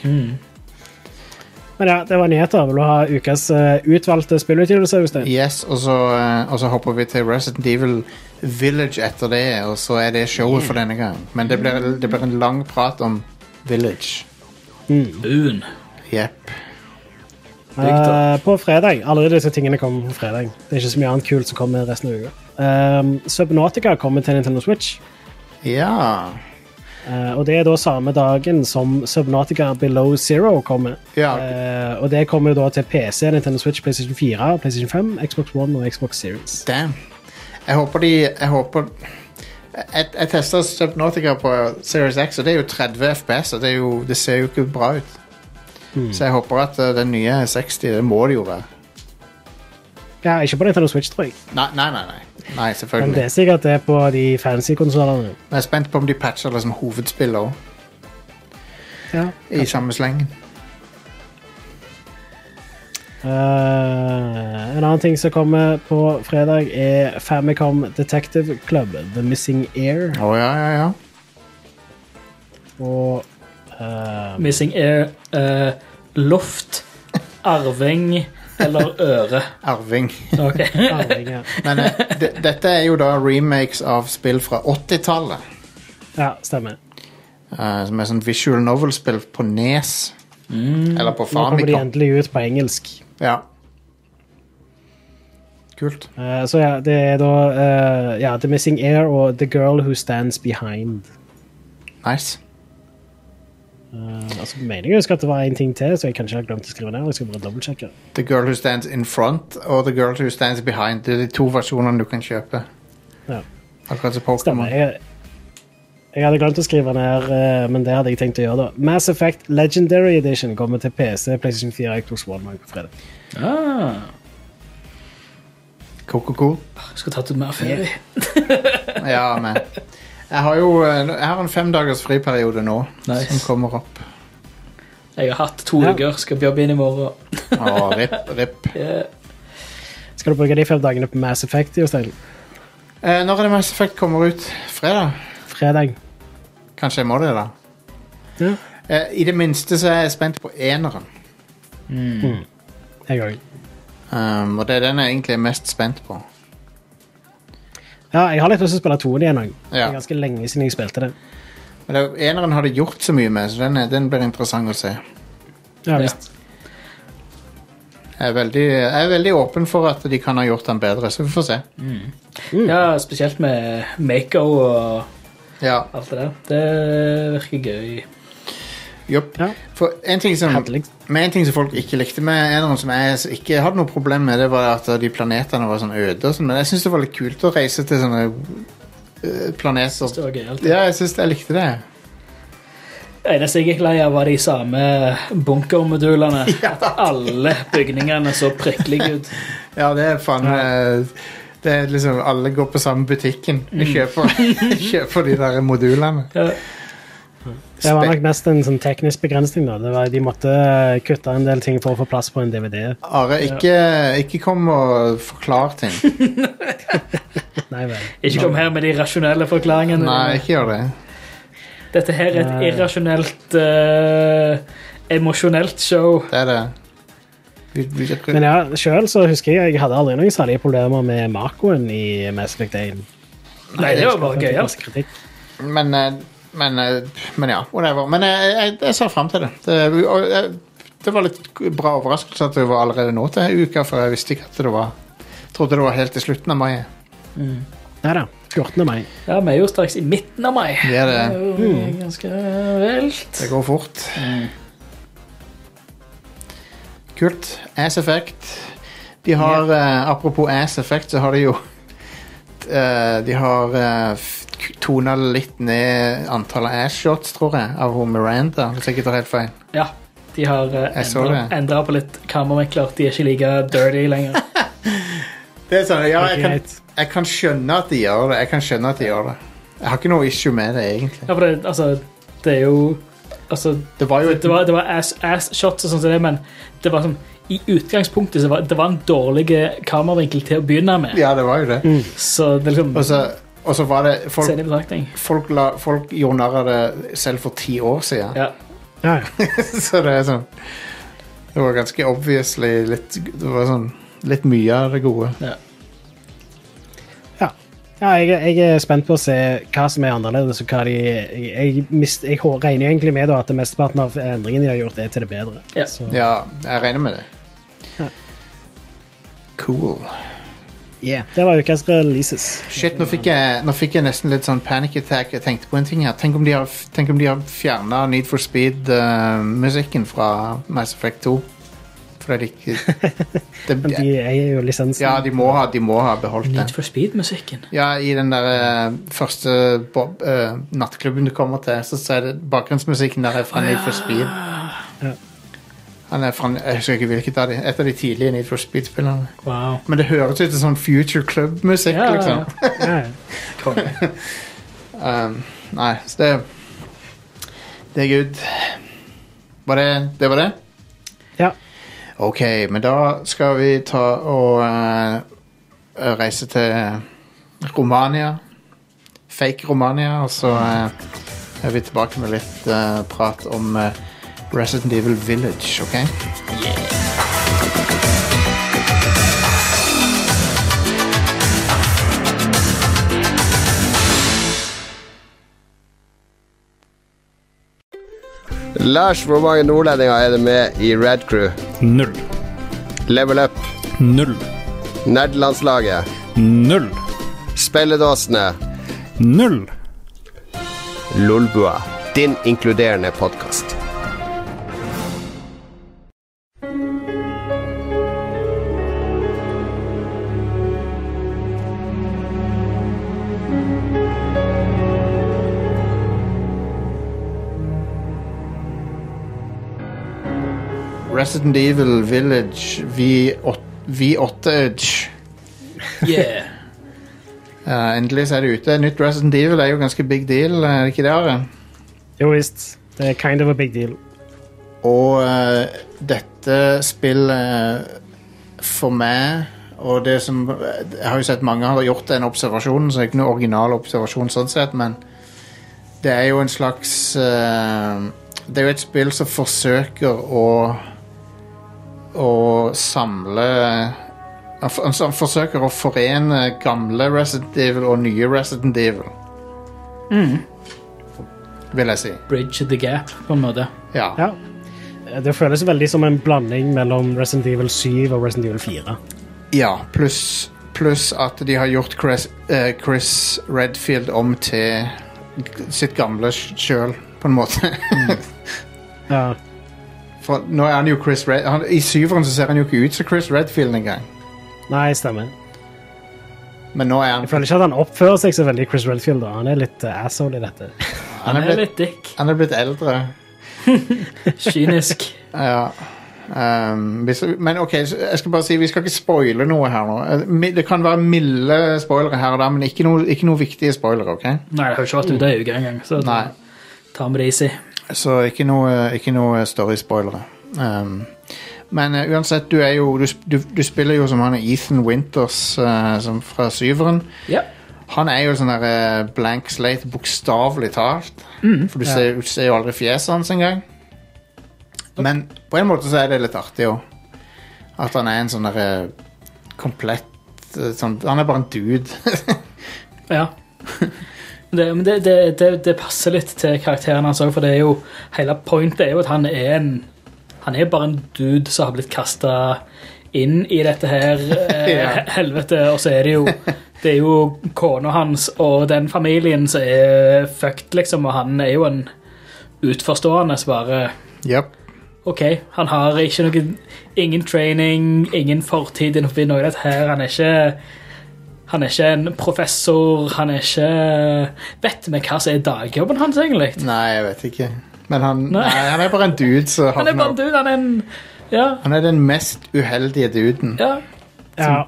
Men ja, det var nyheter. Vil du ha ukas eh, utvalgte spillutgivelse? Øystein? Yes, og så, eh, og så hopper vi til Resident Evil Village etter det, og så er det showet for denne gang. Men det blir, det blir en lang prat om Village. Boon. Jepp. Uh, på fredag. Alle disse tingene kommer på fredag. Det er ikke så mye annet kult som kommer resten av uka. Um, Subnautica kommer til Nintendo Switch. Ja. Eh, og det er da samme dagen som Subnautica Below Zero kommer. Ja. Uh, og det kommer jo da til PC, Nintendo Switch, PlayStation 4, PlayStation 5, Xbox One og Xbox Series. Damn. Jeg håper de Jeg håper Jeg, jeg testa Subnautica på Series X, og det er jo 30 FPS, og det, jo, det ser jo ikke bra ut. Så jeg håper at uh, den nye er 60. Det må det jo være. Ja, ikke på Nintendo Switch, tror jeg. Nei, nei, nei. nei. Nei selvfølgelig. Men det er sikkert det på de fancy konsollene. Jeg er spent på om de patcher liksom hovedspillet hovedspill også, Ja. i samme slengen. Uh, en annen ting som kommer på fredag, er Famicom Detective Club, The Missing Air. Å ja, ja, ja. Og uh, Missing Air, uh, Loft, arving eller øre. Arving. Okay. arving, ja. Men eh, de, dette er jo da remakes av spill fra 80-tallet. ja, stemmer. Uh, som er sånn visual novel-spill på Nes. Eller på Nå kommer de endelig ut på engelsk. Ja. Kult. Uh, så ja, det er da uh, ja, The Missing Air og The Girl Who Stands Behind. Nice. Uh, altså, mener jeg husker at det var en ting til, så jeg kanskje har glemt å skrive ned. Jeg skal bare dobbeltsjekke. The Girl Who Stands In Front og The Girl Who Stands Behind. Det er de to versjonene du kan kjøpe. Ja. Akkurat som Pokémon. Jeg, jeg hadde glemt å skrive ned, eh, men det hadde jeg tenkt å gjøre. da. Mass Effect Legendary Edition kommer til PC, PlayStation 4 Xbox One på fredag. Ah, Coco-Cool. skulle tatt ut mer ferie. Ja, men Jeg har jo eh, Jeg har en femdagers friperiode nå Nice. som kommer opp. Jeg har hatt to Ja. uker, skal jobbe inn i morgen. Å, rip, rip. Yeah. Skal du bruke de fem dagene på Mass Effect, Jostein? Eh, når er det Mass Effect kommer ut? Fredag? Fredag. Kanskje jeg må det, da. Ja. Eh, I det minste så er jeg spent på eneren. Jeg òg. Um, og det er den jeg egentlig er mest spent på. Ja, jeg har litt lyst til å spille toen igjen òg. Det Ja. er ganske lenge siden jeg spilte det. Men det, er- eneren har de gjort så mye med, så den, er, den blir interessant å se. Ja, Ja. visst. Jeg er, veldig, jeg er veldig åpen for at de kan ha gjort den bedre, så vi får se. ja, spesielt med Mako og Ja, alt det der. Det virker gøy. Jopp. Ja. For en ting som, men en ting som folk ikke likte med eneren, som jeg ikke hadde noe problem med, det var at de planetene var sånn øde sånn, men jeg syns det var litt kult å reise til sånne øh, planeter. Det var gøyalt. Ja, jeg syns jeg likte det. Det eneste jeg gikk lei av, var de samme bunkermodulene. At alle bygningene så prikkelige ut. Ja, det er faen eh, Det er liksom Alle går på samme butikken og kjøper, kjøper de der modulene. Ja. Det var nok mest en sånn teknisk begrensning. da. Det var, de måtte eh, kutte en del ting for å få plass på en DVD. Are, ikke, ikke kom og forklar ting. Nei vel. Ikke kom her med de rasjonelle forklaringene. Nei, ikke gjør det. Dette her er et irrasjonelt, uh, emosjonelt show. Det er det. Vi, vi, Men ja, sjøl så husker jeg jeg hadde aldri noen særlige problemer med Makoen i Mass Effect 1. Nei, det var bare gøy. gøyalt. men, eh, men, eh, men ja, whatever. Men jeg, jeg, jeg ser fram til det. Det, og, jeg, det var litt bra overraskelse at det var allerede nå til uka, for jeg visste ikke at det var Trodde det var helt til slutten av mai. Nei da. 14. mai. Ja, vi er jo straks i midten av mai. Det er det. er jo ganske vilt. Det går fort. Kult. Ass Effect. De har eh, Apropos Ass Effect, så har de jo uh, De har uh, tona litt ned antallet ass-shots, tror jeg, av hun Miranda. Hvis jeg ikke tar helt feil. Ja, de har uh, endra på litt kameravinkler. De er ikke like dirty lenger. Det er sånn, ja, jeg kan, jeg kan skjønne at de gjør det. Jeg kan skjønne at de gjør det. Jeg har ikke noe issue med det, egentlig. Ja, for det, altså, det er jo Altså, Det var jo et det var, det var ass, ass shots og sånn men det var sånn i utgangspunktet så var det var en dårlig kameravinkel til å begynne med. Ja, det var jo det. Så det liksom Og så, og så var det folk, betraktning. folk, la, folk gjorde narr av det selv for ti år siden. Ja. Ja, ja. så det er sånn Det var ganske obviously litt Det var sånn litt mye av det gode. ja. ja jeg, jeg er spent på å se hva som er annerledes. og hva de, jeg, jeg, mist, jeg regner egentlig med da, at mesteparten av endringene de har gjort, er til det bedre. Ja. Så, Ja, jeg regner med det. Ja. Cool. Yeah. Det var ukas releases. Shit, nå fikk, jeg, nå fikk jeg nesten litt sånn panic attack. Jeg tenkte på en ting her. Tenk om de har, tenk om de har fjerna Need for Speed-musikken fra Mass Effect 2. Fordi de ikke det, Men de eier jo lisensen. Ja, de må ha, de må ha beholdt Need for speed-musikken. Ja, i den der uh, første Bob, uh, nattklubben du kommer til, så, så er det bakgrunnsmusikken der er fra Need for Speed. Han er fra, jeg husker ikke hvilket av de, et av de tidlige Need for Speed-spillerne. Wow. Men det høres ut som sånn Future Club-musikk, Ja, liksom. Ja, ja. Um, nei, så det Det er good. Var det det? var det? Ja. Ok, men da skal vi ta og uh, reise til Romania. Fake Romania, og så uh, er vi tilbake med litt uh, prat om eh, Resident Evil Village, ok? Lars, hvor mange nordlendinger er det med i Red Crew? Null. Level Up, Null. Nerdelandslaget, Null. Spelledåsene, Null. Lolbua. Din inkluderende podkast. Resident Evil Village V8, V8 Edge. Yeah. uh, endelig så er det ute. Nytt Resident Evil er jo ganske big deal, er det ikke det? Are? Jo visst. Det er kind of a big deal. Og uh, dette spillet for meg og det som Jeg har jo sett mange har gjort den observasjonen, så det er ikke noe original observasjon sånn sett, men det er jo en slags uh, Det er jo et spill som forsøker å å samle han Han forsøker å forene gamle Resident Evil og nye Resident Evil. Vil jeg si. Bridge the gap, på en måte. Ja. Ja. Det føles veldig som en blanding mellom Resident Evil 7 og Resident Evil 4. Ja, pluss plus at de har gjort Chris, eh, Chris Redfield om til sitt gamle sjøl, på en måte. Ja. For nå er han jo Chris Red... Han, I syveren så ser han jo ikke ut som Chris Redfield engang. Nei, stemmer. Men nå er han Jeg føler ikke at han oppfører seg så veldig Chris Redfield. da. Han er litt uh, asshole i dette. Han Han er blitt, litt dick. han er blitt eldre. Kynisk. Ja. Um, hvis, men ok, så jeg skal bare si vi skal ikke spoile noe her nå. Eh, mi- Det kan være milde spoilere her og der, men ikke noe, ikke noe viktige spoilere. ok? Nei, det har ikke vært ute ei uke engang, så Nei. ta med det easy. Så ikke noe, ikke noe story-spoilere. Um, men uh, uansett, du, er jo, du, du, du spiller jo som han er Ethan Winters uh, som fra syveren. Yep. Han er jo sånn der uh, blank slate, bokstavelig talt. For du ser, du ser jo aldri fjeset hans engang. Men på en måte så er det litt artig òg. At han er en sånn derre komplett sånn, Han er bare en dude. Ja. Det, men det, det, det, det passer litt til karakteren hans òg, for det er jo hele pointet er jo at han er en Han er bare en dude som har blitt kasta inn i dette her eh, helvete, og så er det jo Det er jo kona hans og den familien som er fucked, liksom, og han er jo en utforstående som bare Yep. OK, han har ikke noe Ingen training, ingen fortid innenfor noe av dette her. Han er ikke han er ikke en professor, han er ikke Vet vi hva som er dagjobben hans, egentlig? Nei, jeg vet ikke. Men han, Nei. nei, han er bare en dude som Han er bare en dude, han er en Ja. Han er den mest uheldige duden. ja. Ja.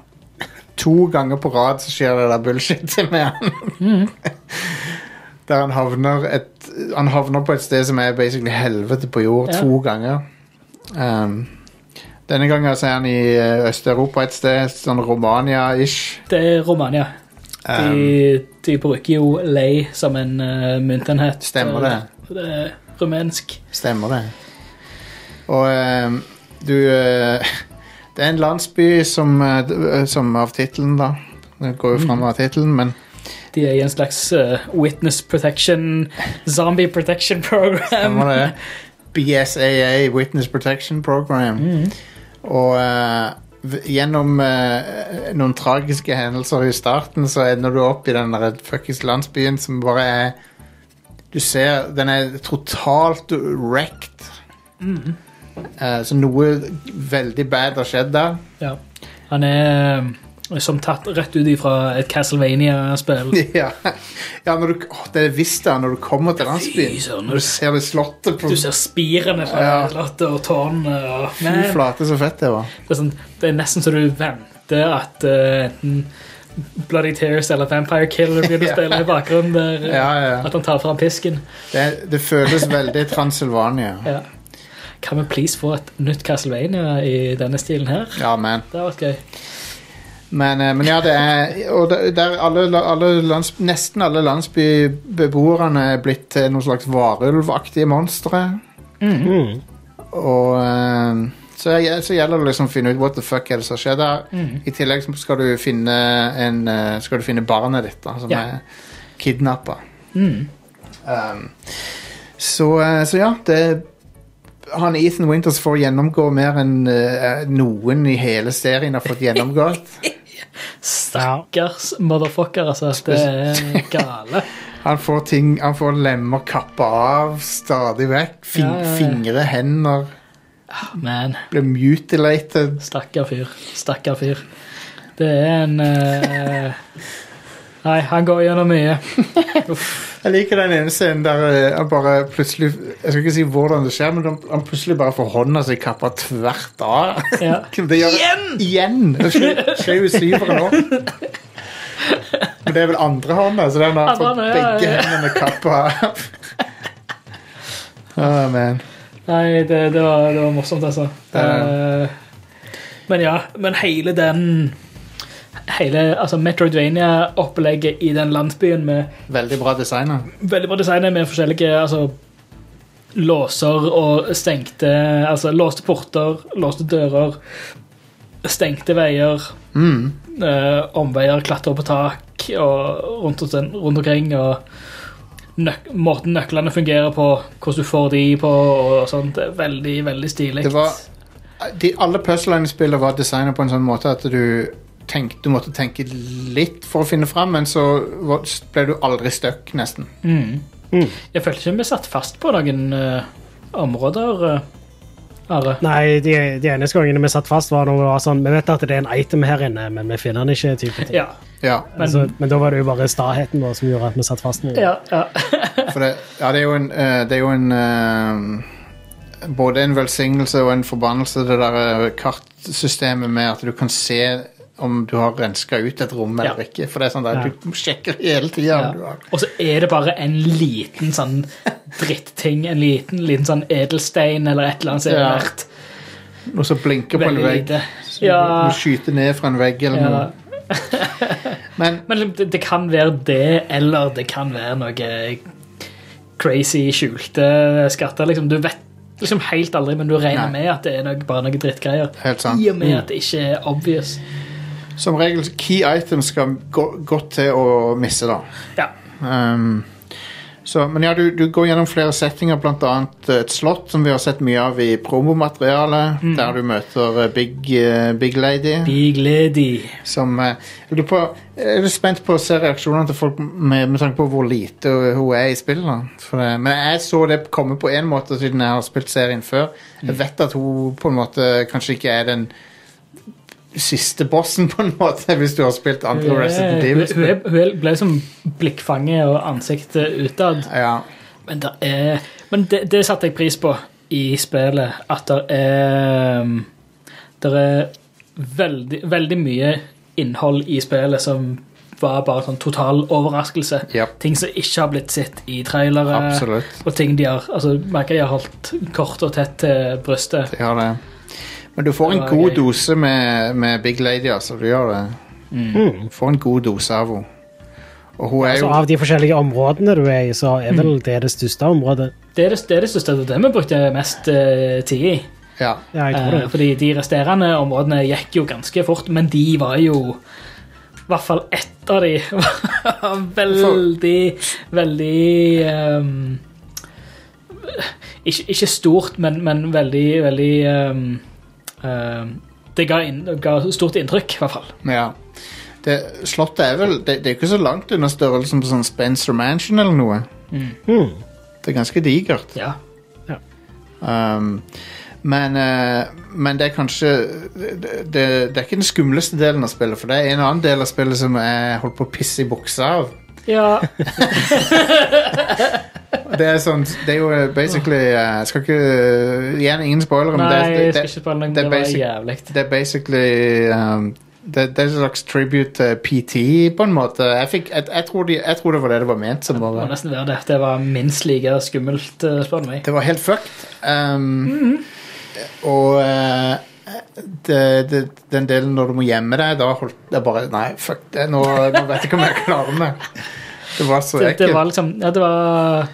To ganger på rad så skjer det der bullshitet med han. Der han havner, et, han havner på et sted som er basically helvete på jord Ja. to ganger. Um, denne gangen er han i eh, Øst-Europa et sted, sånn Romania-ish. Det er Romania. Um, De, de bruker jo lei som en uh, myntenhet. Stemmer det. Det er rumensk. Stemmer det. Og ehm, du uh, Det er en landsby som, uh, som av tittelen, da. Det går jo fram av tittelen, men De er i en slags uh, witness protection, zombie protection program. Stemmer det. BSAA, Witness Protection Program. Og uh, gjennom uh, noen tragiske hendelser i starten, så ender du opp i den der fuckings landsbyen som bare er Du ser, den er totalt wrecked. Eh, så noe veldig bad har skjedd der. Ja. Han er Som tatt rett ut ifra et Castlevania-spill. ja. ja, du åh, Det er jeg når du kommer til landsbyen. Når du ser det slottet på Du ser spirene fra Ja. slottet og tårnene. Og, Fy flate, så fett det var. det, er sånn, det er nesten så du venter at eh, enten Bloody Tears eller Vampire Killer begynner å spille i bakgrunnen. Der, Ja, ja. At han tar fram pisken. Det, det føles veldig Transylvania. Ja. Kan vi please få et nytt Castlevania i denne stilen her? Ja, men. Det har vært gøy. Men, eh, men ja, det er Og der alle, alle lands, nesten alle landsbybeboerne er blitt noen slags varulvaktige monstre. Mm. Og eh, så, så gjelder det liksom å finne ut what the fuck er det som skjer der. Mm. I tillegg skal du finne en eh, Skal du finne barnet ditt, da, som Ja. er kidnappa. Mm. Um, så, så ja, det han Ethan Winters får gjennomgå mer enn uh, noen i hele serien har fått gjennomgått. Stakkars motherfucker, altså. Det er gale. Han får ting Han får lemmer kappa av stadig vekk. Fin, Ja, ja, ja. Fingre, hender. Man, Blir mutilated. stakkar fyr. Stakkar fyr. Det er en eh, Nei, han går gjennom mye. Jeg liker den ene scenen der eh, han bare plutselig Jeg skal ikke si hvordan det skjer, men han, plutselig bare får hånda si kappa tvert av. Ja. Det gjør, igjen! Igjen! Det skjer, jo i syveren òg. Men det er vel andre hånda, så den har fått ja, begge ja. hendene kappa av. Åh, man. Nei, det, det, var, det var morsomt, altså. Ja. Eh, men ja, men hele den Hele altså Metroidvania-opplegget i den landsbyen med Veldig bra designer. veldig bra designer med forskjellige altså, låser og stengte Altså låste porter, låste dører, stengte veier, Mm. eh, omveier, klatre på tak og rundt, rundt omkring. og nøk Måten nøklene fungerer på, hvordan du får de på og sånt. Det er veldig, veldig stilig. De, Alle puzzlene i spillet var designet på en sånn måte at du tenk, du måtte tenke litt for å finne fram, men så ble du aldri stuck, nesten. Mm. Mm. Jeg følte ikke vi satt fast på noen uh, områder. Uh, Are. Nei, de, de eneste gangene vi satt fast, var når vi var sånn Vi vet at det er en item her inne, men vi finner den ikke. type ting. Ja, Ja, men, Altså, men da var det jo bare staheten da, som gjorde at vi satt fast. Med. ja, ja. for det, ja, det er jo en, eh, det er jo en Både en velsignelse og en forbannelse, det der kartsystemet med at du kan se om du har renska ut et rom eller Ja. ikke. For det er sånn der, Ja. du sjekker hele tida Ja. om du har Og så er det bare en liten sånn dritting, en liten, liten sånn edelstein eller et eller annet som er verdt noe som blinker på en vegg. Ja. Du skyter ned fra en vegg eller noe. Men Men liksom, det, det kan være det, eller det kan være noe crazy skjulte skatter. Liksom. Du vet liksom helt aldri, men du regner Nei. med at det er noe, bare noe drittgreier. helt sant. I og med at det ikke er obvious. Som regel key items skal gå godt til å misse, da. Ja. Um, så, men ja, du, du går gjennom flere settinger, annet et slott, som vi har sett mye av i promomaterialet, der du møter eh, Big, uh, Big Lady. Big lady. Som uh, jeg på, er litt spent på å se reaksjonene til folk med, med tanke på hvor lite hun er i spillet. Det, men jeg så det komme på en måte siden jeg har spilt serien før. Jeg vet at hun på en måte kanskje ikke er den siste bossen, på en måte, hvis du har spilt andre Resident er- hun ble som blikkfanget og ansiktet utad. Ja. Men, det, er, men det, det satte jeg pris på i spillet. At det er Det er veldig, veldig mye innhold i spillet som var bare sånn total overraskelse. Yep. Ting som ikke har blitt sett i trailere. Absolutt. Og ting de har altså, merker de har holdt kort og tett til brystet. De har det. Men du får en god gøy. dose med, med Big Lady, altså. Du gjør det. Mm. Du får en god dose av henne. Og hun er Altså, jo av de forskjellige områdene du er i, så er vel det det største området. Det er det, det, er det største. Det vi brukte mest uh, tid i. Ja. Ja, jeg tror det. fordi de resterende områdene gikk jo ganske fort, men de var jo I hvert fall ett av de var veldig, veldig um, ikke, ikke stort, men, men veldig, veldig ehm, Det ga, inn, ga stort inntrykk, i hvert fall. ja. Det, slottet er vel det, det er ikke så langt under størrelsen på sånn Spencer Mansion eller noe. Mm. Det er ganske digert. Ja. Um, Men, eh, men det er kanskje det, det, det er ikke den skumleste delen av spillet, for det er en annen del av spillet som jeg holdt på å pisse i buksa av. Ja, Det er sånn Det er jo eh, basically eh, Jeg skal ikke Igjen, ingen spoilere, men Nei, det, jeg det, skal det, ikke spoilere, det Det er var basic- jævlig. det er basically um, det, det er en slags tribute til PT, på en måte. Jeg, fikk, jeg, jeg, tror de, jeg tror det var det det var ment som. Det må nesten være det. Det var minst like skummelt, eh, spør du meg. Det var helt fucked. Um, Og uh, det, det, den delen når du må gjemme deg, da holdt jeg bare Nei, fuck det. Nå, nå vet jeg ikke om jeg klarer meg. Det var så Det, det var liksom Ja, det var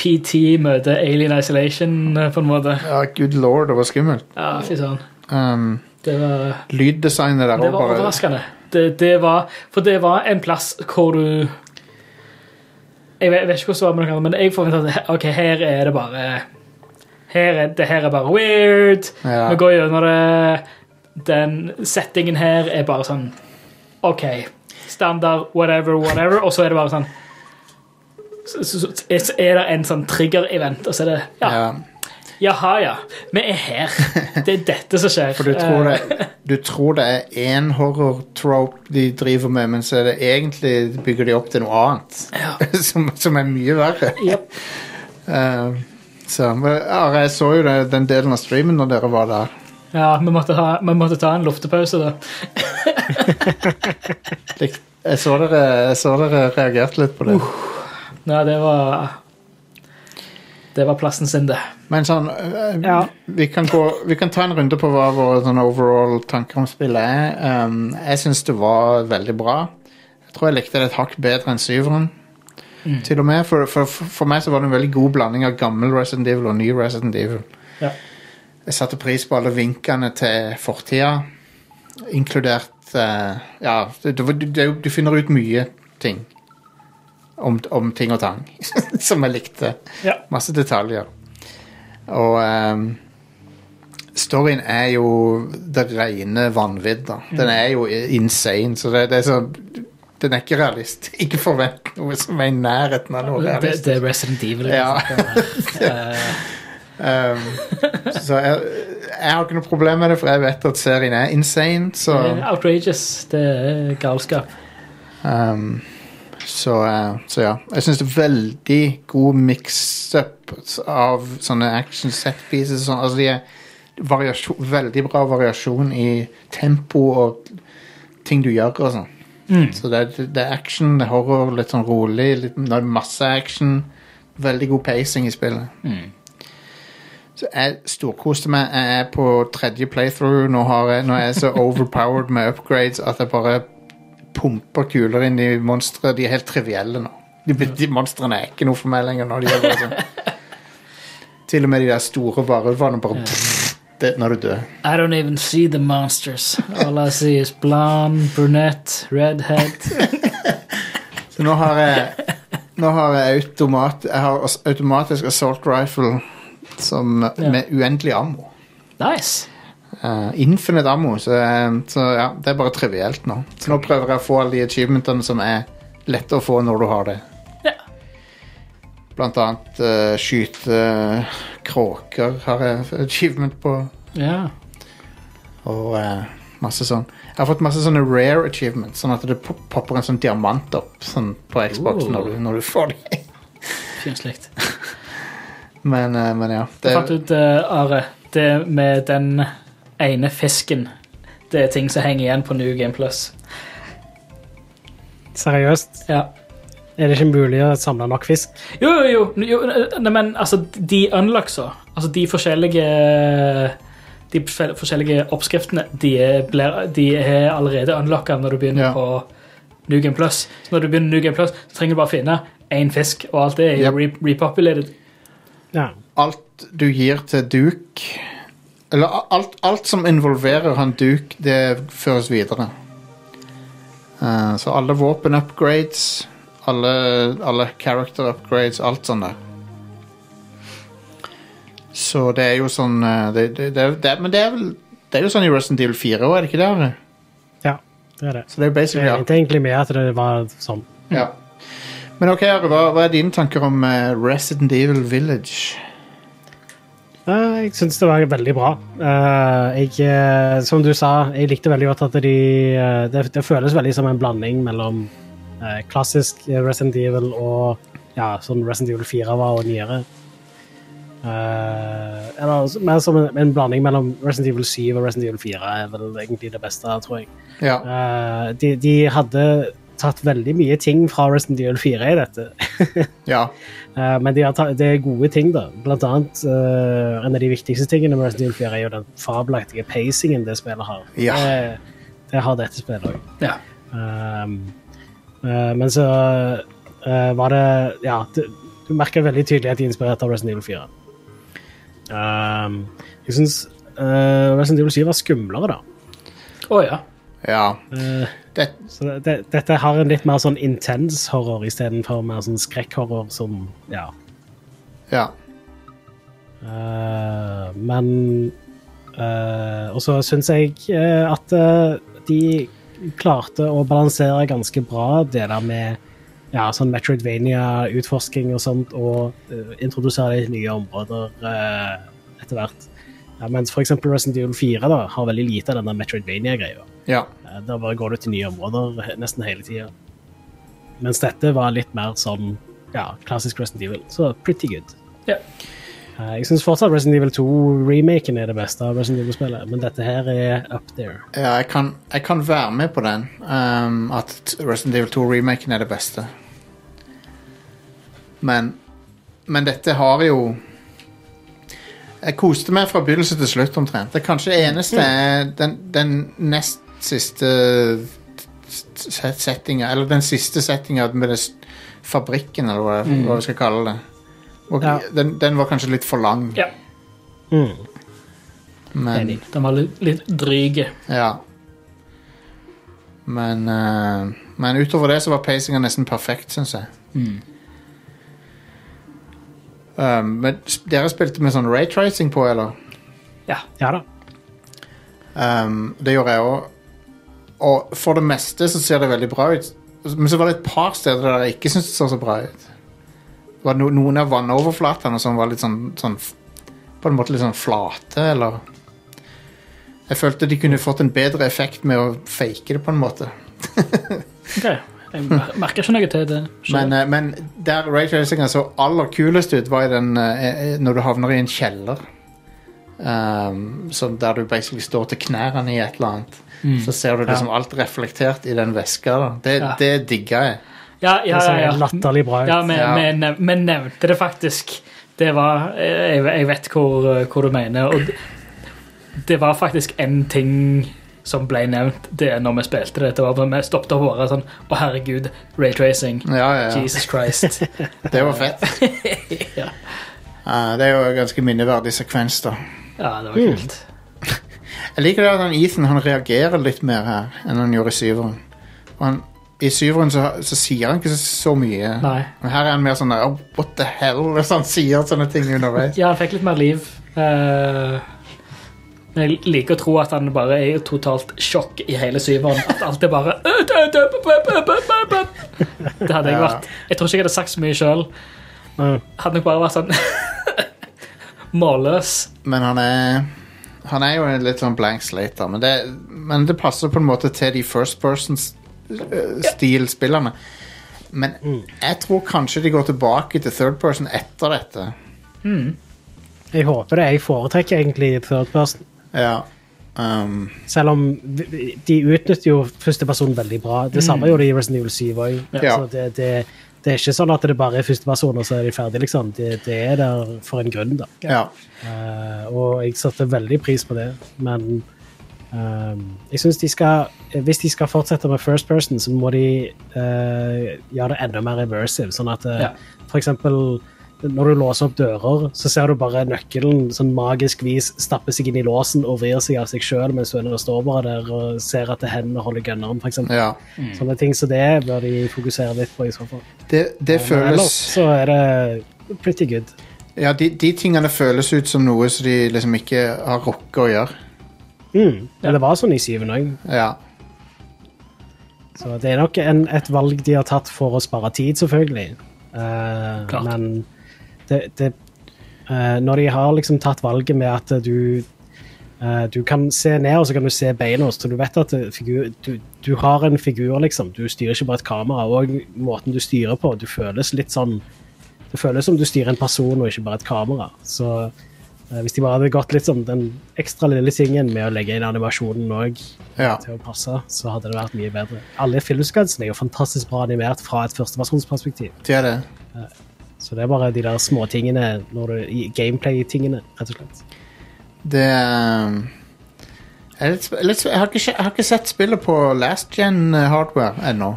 PT møter Alien Isolation, eh, på en måte. Ja, good lord, det var skummelt. Ja, fy søren. Um, Det var lyddesignet der Det var bare overraskende. Det, det var, for det var en plass hvor du Jeg vet, jeg vet ikke hvordan det var med noen men jeg forventa at ok, her er det bare her er, Det her er bare weird. Ja. Vi går gjennom det. Den settingen her er bare sånn OK. Standard, whatever, whatever. Og så er det bare sånn så, så, så er det en sånn trigger-event, og så er det Ja, ja. jaha, ja. Vi er her. Det er dette som skjer. For du tror, Eh, det, du tror det er én horror-trope de driver med, men så er det egentlig bygger de opp til noe annet. som, som er mye verre. Yep. Uh, så ja, Jeg så jo det, den delen av streamen når dere var der. Ja, vi måtte, ha, vi måtte ta en luftepause, da. Jeg så dere, jeg så dere reagerte litt på det. Ja, det var Det var plassen sin, det. Men sånn eh, Ja. vi, kan gå, vi kan ta en runde på hva våre sånn overall tanker om spillet er. Um, jeg syns det var veldig bra. Jeg tror jeg likte det et hakk bedre enn syveren. Til og med, for, for, for meg så var det en veldig god blanding av gammel Resident Evil og ny Resident Evil. Ja. Jeg satte pris på alle vinkene til fortida, inkludert uh, Ja, du, du, du, du finner ut mye ting om, om ting og tang som jeg likte. Ja. Masse detaljer. Og um, storyen er jo det rene vanvidd, da. Den er jo insane, så det, det er sånn Den er ikke realist. Ikke forvent noe som er i nærheten av noe realist. det er Resident Evil. Ja. Um, så jeg, jeg har ikke noe problem med det, for jeg vet at serien er insane, så det outrageous. Det er galskap. Um, så, eh, så ja. Jeg syns det er veldig god mix-up av sånne action set pieces. Sånn, altså de er variasjon, veldig bra variasjon i tempo og ting du gjør og sånn. Så det det er action, det er horror, litt sånn rolig, litt, det er masse action. Veldig god pacing i spillet. Så jeg storkoste meg. Jeg er på tredje playthrough. Nå, har jeg, nå er jeg så overpowered med upgrades at jeg bare pumper kuler inn i monstre. De er helt trivielle nå. De, de monstrene er ikke noe for meg lenger. Når De bare sånn. Til og med de der store varulvene bare det, Når du dør. I don't even see the monsters. All I see is blonde, brunette, redhead. Så nå har jeg Nå har jeg automat Jeg har automatisk assault rifle som, med uendelig ammo. Nice. Uh, infinite ammo, så, eh, så ja, det er bare trivielt nå. Så nå prøver jeg å få alle de achievementene som er lette å få når du har det. Ja. Blant annet uh, skyte uh, kråker har jeg achievement på, Ja. og eh, masse sånn. Jeg har fått masse sånne rare achievements, sånn at det popper en sånn diamant opp sånn, på Xbox når, du, når du får det. Fint Men, men ja. Jeg fant ut, Are, det med den ene fisken Det er ting som henger igjen på New Game Plus. Seriøst? Ja. Er det ikke mulig å samle nok fisk? Jo, jo, jo. jo nei, men altså, de unlocksa, altså de forskjellige De forskjellige oppskriftene, de er, blir, de er allerede unlocka når du begynner Ja. på New Game Plus. Så når du begynner New Game Plus, så trenger du bare finne én fisk, og alt det er Yep. re repopulated. Ja. alt du gir til Duke Eller alt, alt som involverer han Duke, det føres videre. Uh, så alle våpen-upgrades, alle, alle character-upgrades, alt sånt der. Så det er jo sånn eh, det, det, det, det, Men det er vel Det er jo sånn i Resident Evil 4 òg, er det ikke det? Ja, det er det. Så det er basically ja. er egentlig med at det var sånn. ja. Men ok, Are, hva, hva er dine tanker om eh, Resident Evil Village? Jeg syns det var veldig bra. Eh, jeg, eh, som du sa, jeg likte veldig godt at de eh, det, det føles veldig som en blanding mellom klassisk Resident Evil og ja, sånn Resident Evil 4 var og nyere. Eller mer som en, en blanding mellom Resident Evil 7 og Resident Evil 4 er vel egentlig det beste, tror jeg. Ja. De, de hadde tatt veldig mye ting fra Resident Evil 4 i dette. ja. Eh, men de har tatt, det er gode ting, da. Blant annet uh, en av de viktigste tingene med Resident Evil 4 er jo den fabelaktige pacingen det spillet har. Ja. Det, det har dette spillet òg. Ja. Um, uh, men så uh, var det Ja, det, du merker veldig tydelig at de er inspirert av Resident Evil 4. Um, jeg syns Resident Evil 7 var skumlere, da. Å ja. Ja. Uh, Det, så det, det, dette har en litt mer sånn intens horror istedenfor mer sånn skrekkhorror som Ja. ja. Uh, men uh, Og så syns jeg at de klarte å balansere ganske bra det der med ja, sånn Metroidvania-utforsking og sånt, og introdusere litt nye områder etter hvert. Ja, mens eksempel Resident Evil 4 da, har veldig lite av denne der Metroidvania-greia. Ja. Eh, Der bare går du til nye områder nesten hele tida. Mens dette var litt mer som ja, klassisk Resident Evil. Så pretty good. Ja. Eh, Jeg syns fortsatt Resident Evil 2-remaken er det beste av Resident Evil-spillet, men dette her er up there. Ja, jeg kan, jeg kan være med på den. Um, at Resident Evil 2-remaken er det beste. Men Men dette har jo Jeg koste meg fra begynnelse til slutt omtrent. Det kanskje eneste er den, den nest siste set- settinga Eller den siste settinga med den fabrikken, eller hva, hva vi skal kalle det. Og, Ja. den, den var kanskje litt for lang. ja. Mm. Men, Enig. Den var litt, litt dryg. Ja. Men uh, Men utover det så var pacinga nesten perfekt, syns jeg. Um, men dere spilte med sånn raytracing på, eller? Ja. Ja da. Um, det gjorde jeg òg. Og for det meste så ser det veldig bra ut. Men så var det et par steder der jeg ikke syntes det så så bra ut. Det var no noen av vannoverflatene som var litt sånn, sånn På en måte litt sånn flate, eller Jeg følte de kunne fått en bedre effekt med å fake det, på en måte. Ok. Jeg merker ikke noe til det. Men, eh, men der raytracinga så aller kulest ut, var den eh, eh, når du havner i en kjeller. Um, der du basically står til knærne i et eller annet. Så ser du liksom alt reflektert i den veska. Da. Det, Ja. det digga jeg. Ja, ja, ja, ja. latterlig bra ut. Ja, vi, Ja. vi vi nevnte det faktisk. Det var Jeg, jeg vet hvor, hvor du mener. Og det, det var faktisk en ting som ble nevnt det når vi spilte det. Det var Vi stoppet opp året sånn Å, herregud, raytracing. Ja, ja, ja. Jesus Christ. Det var fett. Ja. Uh, det er jo en ganske minneverdig sekvens, da. Ja, det var kult. Jeg liker det at han Ethan han reagerer litt mer her enn han gjorde i syveren. Og han, I syveren så, så sier han ikke så, så mye. Nei. Men her er han mer sånn der, oh, What the hell? Hvis han sier sånne ting underveis. Ja, han fikk litt mer liv. Uh, men jeg liker å tro at han bare er i totalt sjokk i hele syveren. At alt er bare Det hadde jeg Ja. vært. Jeg tror ikke jeg hadde sagt så mye sjøl. Mm. Hadde nok bare vært sånn målløs. Men han er Han er jo en litt sånn blank slate, da. Men det, men det passer på en måte til de first person-stil-spillerne. Men jeg tror kanskje de går tilbake til third person etter dette. Jeg håper det. Jeg foretrekker egentlig third person. Ja. Um, Selv om de utnytter jo første person veldig bra. Det samme gjorde de i Resident Evil 7 òg. Ja. Så det, det, det er ikke sånn at det bare er førsteperson, og så er de ferdige, liksom. Det, det er der for en grunn, da. ja. Uh, og jeg satte veldig pris på det, men uh, jeg synes de skal Hvis de skal fortsette med first person, så må de uh, gjøre det enda mer reversive. Sånn at eh, Ja. for eksempel når du låser opp dører, så ser du bare nøkkelen sånn magisk vis stappe seg inn i låsen og vrir seg av seg sjøl mens du står bare der og ser at hendene holder gunneren, f.eks. ja. Sånne ting som det bør de fokusere litt på i så fall. Det, det Men føles ellers så er det pretty good. Ja, de, de tingene føles ut som noe som de liksom ikke har rukket å gjøre. Mm. Ja, det var sånn i syvende òg. Ja. Så det er nok en, et valg de har tatt for å spare tid, selvfølgelig. Uh, Klart. men det, det uh, når de har liksom tatt valget med at du uh, du kan se ned, og så kan du se beina, så du vet at figur, du, du har en figur, liksom. Du styrer ikke bare et kamera. Og måten du styrer på, du føles litt sånn Det føles som du styrer en person og ikke bare et kamera. Så eh, hvis de bare hadde gått litt sånn den ekstra lille tingen med å legge inn animasjonen òg Ja. til å passe, så hadde det vært mye bedre. Alle filmskudsene er jo fantastisk bra animert fra et førstepersonsperspektiv. Det er det. Så det er bare de der småtingene, gameplay-tingene, rett og slett. Det um, jeg, litt, jeg, har ikke, jeg har ikke sett spillet på last gen eh, hardware ennå.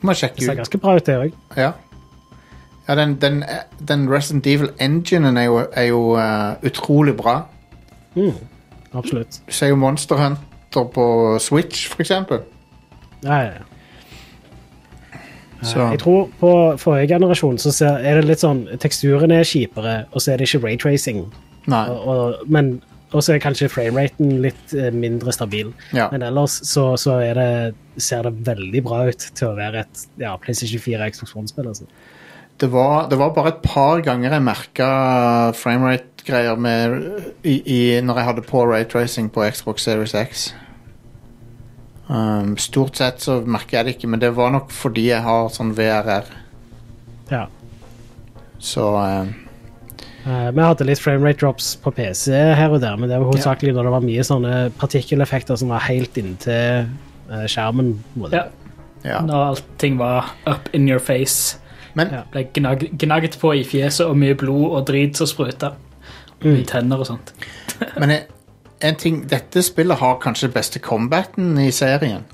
Må jeg Det sjekke ser ut. ganske bra ut, det òg. Ja, ja den, den, den Resident Evil enginen er jo, er jo uh, utrolig bra. Mm, absolutt. Du ser jo Monster Hunter på Switch, for eksempel. Ja, ja, ja. Så, Jeg tror på forrige generasjon så er det litt sånn Teksturene er kjipere, og så er det ikke raytracing. Og, og, men og så er kanskje frameraten litt eh, mindre stabil. Ja. Men ellers så, så er det, ser det veldig bra ut til å være et ja, PlayStation 4 Xbox One-spill. Altså. Det var, det var bare et par ganger jeg merka framerate-greier med i, i, når jeg hadde på raytracing på Xbox Series X. Um, stort sett så merker jeg det ikke, men det var nok fordi jeg har sånn VRR. Ja. Så um, Eh, vi hadde litt framerate drops på PC her og der, men det var hovedsakelig når det var mye sånne partikkeleffekter som var helt inntil uh, skjermen. på en måte. Ja. ja. Når allting var up in your face. Men Ja. Ble gnag, gnagget på i fjeset, og mye blod og drit som spruta. Mm. I tenner og sånt. Men jeg, en ting, dette spillet har kanskje beste combaten i serien.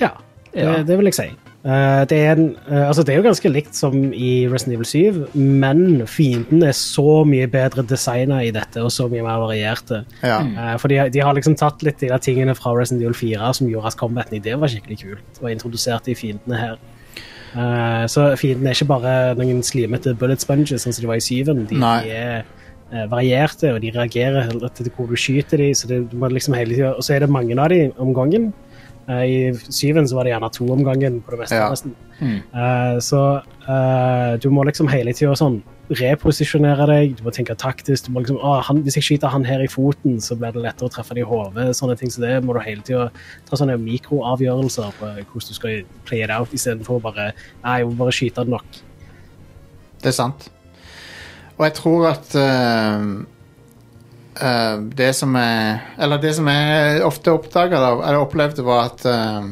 Ja, det, Ja. det vil jeg si. Eh, det, er en, eh, altså det er jo ganske likt som i Resident Evil 7, men fienden er så mye bedre designa i dette, og så mye mer varierte. Ja. Eh, for de, de har liksom tatt litt de der tingene fra Resident Evil 4 som gjorde at combaten i det var skikkelig kult, og introduserte de fiendene her. Eh, så fienden er ikke bare noen slimete bullet sponges, sånn som de var i 7 De, Nei. de er varierte, og de reagerer etter hvor du skyter dem, så det, du må liksom hele tiden, og så er det mange av dem om gangen. Eh, I syven så var det gjerne to om gangen på det meste. Ja. nesten. Mm. Eh, så eh, du må liksom hele tida sånn reposisjonere deg, du må tenke taktisk. du må liksom, ah, han, Hvis jeg skyter han her i foten, så blir det lettere å treffe det i hodet. Sånne ting, så det må du hele tida ta sånne mikroavgjørelser på hvordan du skal play it out, istedenfor bare Nei, jeg må bare skyte nok. Det er sant. Og jeg tror at uh, uh, det som er Eller det som jeg ofte oppdaga, eller opplevde, var at uh,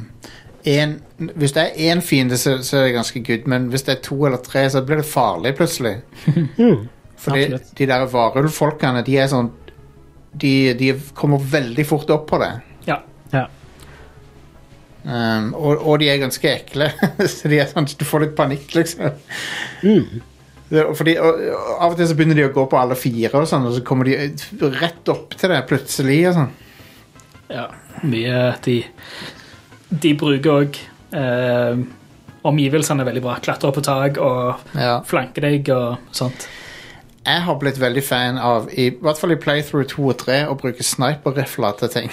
en, Hvis det er én fiende, så, så er det ganske good, men hvis det er to eller tre, så blir det farlig plutselig. Fordi absolutt. de der varulvfolkene, de er sånn de, de kommer veldig fort opp på det. Ja. Ja. Um, og, og de er ganske ekle. så de er sånn, du får litt panikk, liksom. Det, fordi, og, og Av og til så begynner de å gå på alle fire, og sånn, og så kommer de rett opp til det plutselig. og sånn. ja. Mye de De bruker òg eh, Omgivelsene er veldig bra. Klatrer på tak og Ja. flanker deg og sånt. Jeg har blitt veldig fan av, i, i hvert fall i playthrough 2 og 3, å bruke sniperrifler til ting.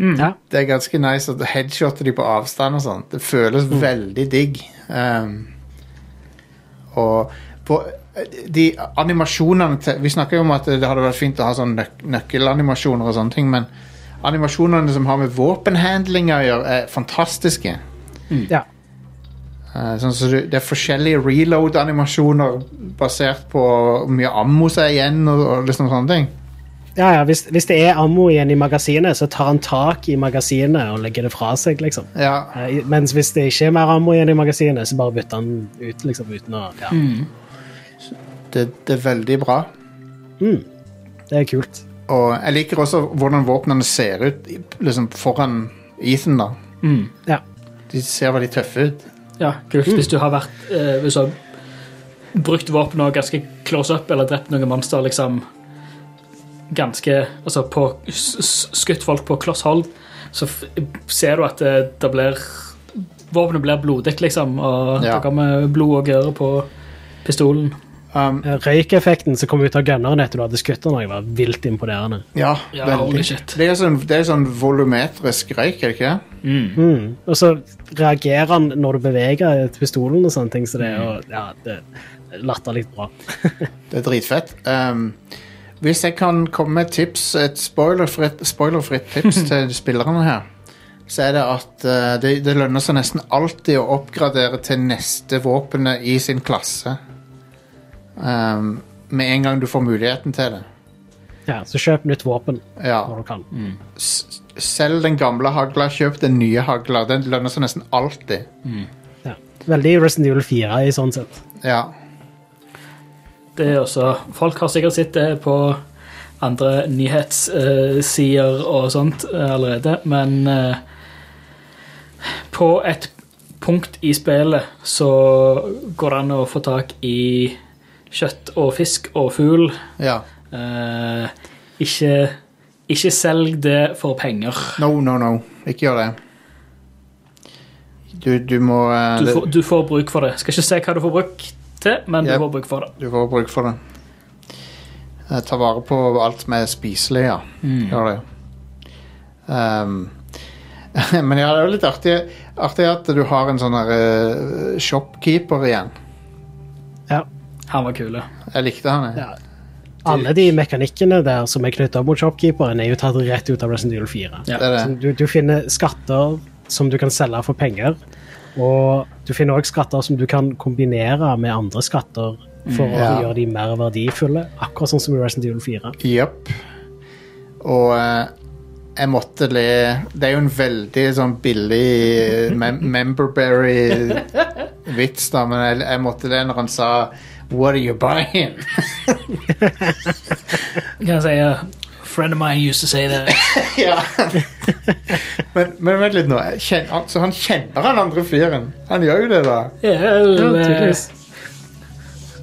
Ja. Det er ganske nice å headshotte de på avstand og sånn. Det føles veldig digg. Um, og på de animasjonene til Vi snakker jo om at det hadde vært fint å ha sånn nøk nøkkelanimasjoner og sånne ting, men animasjonene som har med våpenhandling å gjøre, er fantastiske. ja. Eh, sånn, så det er forskjellige reload-animasjoner basert på hvor mye ammo som er igjen, og, og liksom sånne ting. Ja, ja, hvis, hvis det er ammo igjen i magasinet, så tar han tak i magasinet og legger det fra seg, liksom. Ja, Uh, Mens hvis det ikke er mer ammo igjen i magasinet, så bare bytter han ut, liksom, uten å Ja, det, det er veldig bra. det er kult. Og jeg liker også hvordan våpnene ser ut liksom foran Ethan. da Ja. De ser veldig tøffe ut. Ja, kult. Hvis du har vært eh, Hvis du har brukt våpenet ganske close up, eller drept noen monster liksom ganske Altså på skutt folk på kloss hold, så f ser du at det, det blir Våpenet blir blodig, liksom, og Ja. det kommer blod og gøre på pistolen. Um, Eh, Røykeffekten som kom ut av gunneren etter du hadde skutt den, var vilt imponerende. ja, Ja, veldig. shit. Det er sånn, det er sånn volumetrisk røyk, er det ikke Mm. Mm. Og så reagerer han når du beveger pistolen og sånne ting, så det er jo ja, det er latterlig bra. Det er dritfett. Um, hvis jeg kan komme med et tips, et spoilerfritt, spoilerfritt tips til spillerne her, så er det at uh, det, det lønner seg nesten alltid å oppgradere til neste våpenet i sin klasse. Um, med en gang du får muligheten til det. Ja, så kjøp nytt våpen Ja. når du kan. Mm. Selv den gamle hagla, kjøp den nye hagla. Den lønner seg nesten alltid. Ja. Veldig Resident Evil 4 i sånn sett. Ja. Det er også, folk har sikkert sett det på andre nyhetssider og sånt eh, allerede, men eh, på et punkt i spillet så går det an å få tak i kjøtt og fisk og fugl. ja. Eh, ikke, ikke selg det for penger. No, no, no. Ikke gjør det. Du, du må uh, Du får, du får bruk for det. Skal ikke se hva du får bruk til, men Yep. du får bruk for det. Du får bruk for det. Eh, ta vare på alt som er spiselig, ja. Gjør det. Um, men ja, det er jo litt artig, artig at du har en sånn her eh, shopkeeper igjen. Ja. Han var kule. Jeg likte han, jeg. Ja. Alle de mekanikkene der som er knytta mot shopkeeperen, er jo tatt rett ut av Resident Evil 4. Ja. Det er Så det. Du, du finner skatter som du kan selge for penger, og du finner også skatter som du kan kombinere med andre skatter for å Ja. gjøre de mer verdifulle, akkurat sånn som i Resident Evil 4. Jepp. Og eh, jeg måtte le Det er jo en veldig sånn billig mem memberberry-vits, da, men jeg, jeg måtte le når han sa What are you buying? Kan jeg si uh, Friend of mine used to say that. ja. men, men vent litt nå. Kjen, altså, han kjenner han andre fyren. Han gjør jo det, da. Ja, vel, Ja, eh, tydeligvis.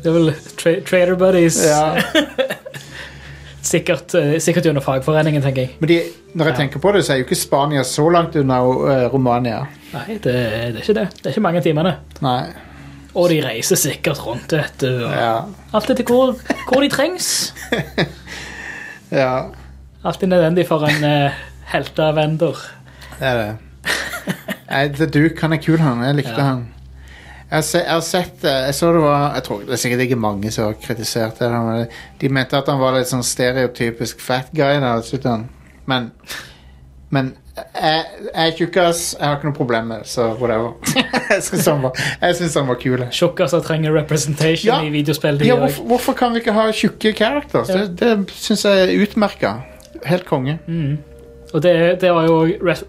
det er vel tra trader buddies. Ja. Sikkert, eh, sikkert under fagforeningen, tenker jeg. Men de, når jeg tenker på det, så er jo ikke Spania så langt unna uh, Romania. Nei, det, det er ikke det. Det er ikke mange timene. Nei. Og de reiser sikkert rundt, vet du. Og Ja. Alt etter hvor, hvor de trengs. ja. Alltid nødvendig for en uh, heltevender. Det er det. Nei, The Duke, han er kul, han. Jeg likte Ja. han. Jeg har, se, jeg har sett eh, Jeg så det var Jeg tror det er sikkert ikke mange som har kritisert det. Men de mente at han var litt sånn stereotypisk fat guy. Da. Men Men jeg, jeg er tjukkas. Jeg har ikke noe problem med det, så whatever. jeg syns han, var- synes han var kul. Tjukkaser trenger representation Ja. i videospill. Ja, hvorfor, hvorfor kan vi ikke ha tjukke characters? Ja. Det, det syns jeg er utmerka. Helt konge. Og det, det var jo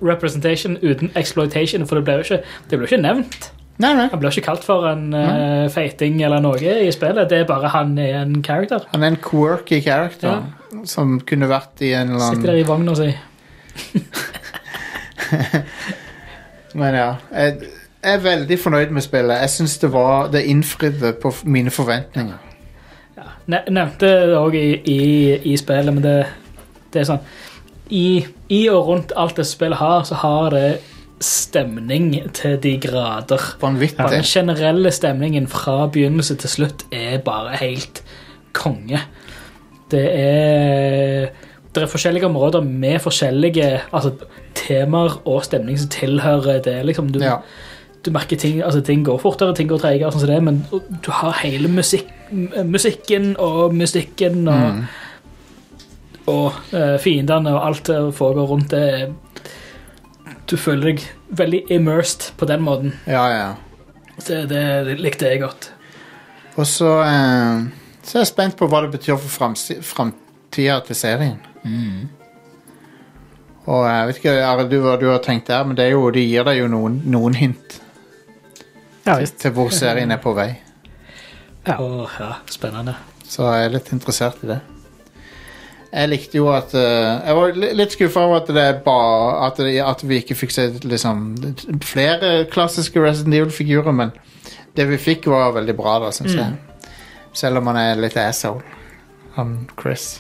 representation uten exploitation, for det ble jo ikke, det ble ikke nevnt. Nei, nei. Han blir ikke kalt for en uh, feiting eller noe i spillet. Det er bare han er en character. Han er en quirky character som kunne vært i en eller annen Sitter der i vogna si. Men ja, jeg, jeg er veldig fornøyd med spillet. Jeg syns det var Det innfridde på mine forventninger. Ja. nevnte det òg i, i, i spillet, men det, det er sånn I, I og rundt alt det spillet har, så har det stemning til de grader. Vanvittig. Den generelle stemningen fra begynnelse til slutt er bare helt konge. Det er Det er forskjellige områder med forskjellige altså, temaer og stemning som tilhører det. Liksom, du, Ja. du merker ting altså, ting går fortere, ting går tregere, sånn men du har hele musikk, musikken og mystikken og, Mm. Og uh, fiendene og alt det foregår rundt det. Du føler deg veldig immersed på den måten. Ja, ja. Det, det likte jeg godt. Og så eh, Så er jeg spent på hva det betyr for framtida til serien. Og jeg vet ikke Are, du, hva du har tenkt der, men det er jo, de gir deg jo noen, noen hint Ja til, til hvor serien er på vei. Ja. Åh, ja, spennende. Så jeg er litt interessert i det. Jeg likte jo at eh, Jeg var li- litt skuffa over at, det ba, at, det, at vi ikke fikk se liksom, flere klassiske Resident Evil-figurer, men det vi fikk, var veldig bra, da, syns jeg. Selv om han er litt asshole. Han Chris.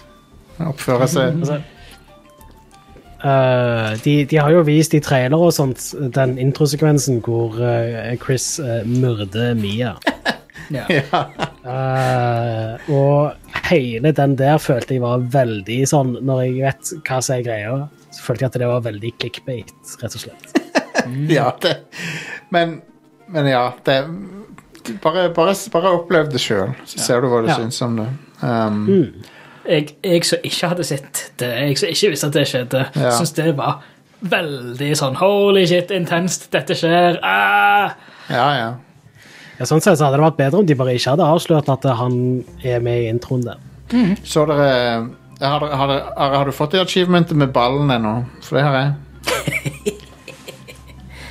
Han oppfører seg Altså, eh, de, de har jo vist i trailer og sånt den introsekvensen hvor eh, Chris uh, myrder Mia. Ja. Ja. Eh, og hele den der følte jeg var veldig sånn Når jeg vet hva som er greia, så følte jeg at det var veldig clickbait, rett og slett. ja, det Men, men ja, det Bare, bare, bare opplev det sjøl, så ser du hva du Ja. syns om det. Um, Jeg, jeg som ikke hadde sett det, jeg som ikke visste at det skjedde, Ja. syns det var veldig sånn holy shit, intenst, dette skjer. Ah! Ja, ja. Ja, sånn sett så hadde det vært bedre om de bare ikke hadde avslørt at han er med i introen der. Så dere har, dere- har, dere- har, har du fått det achievementet med ballen ennå? For det har jeg.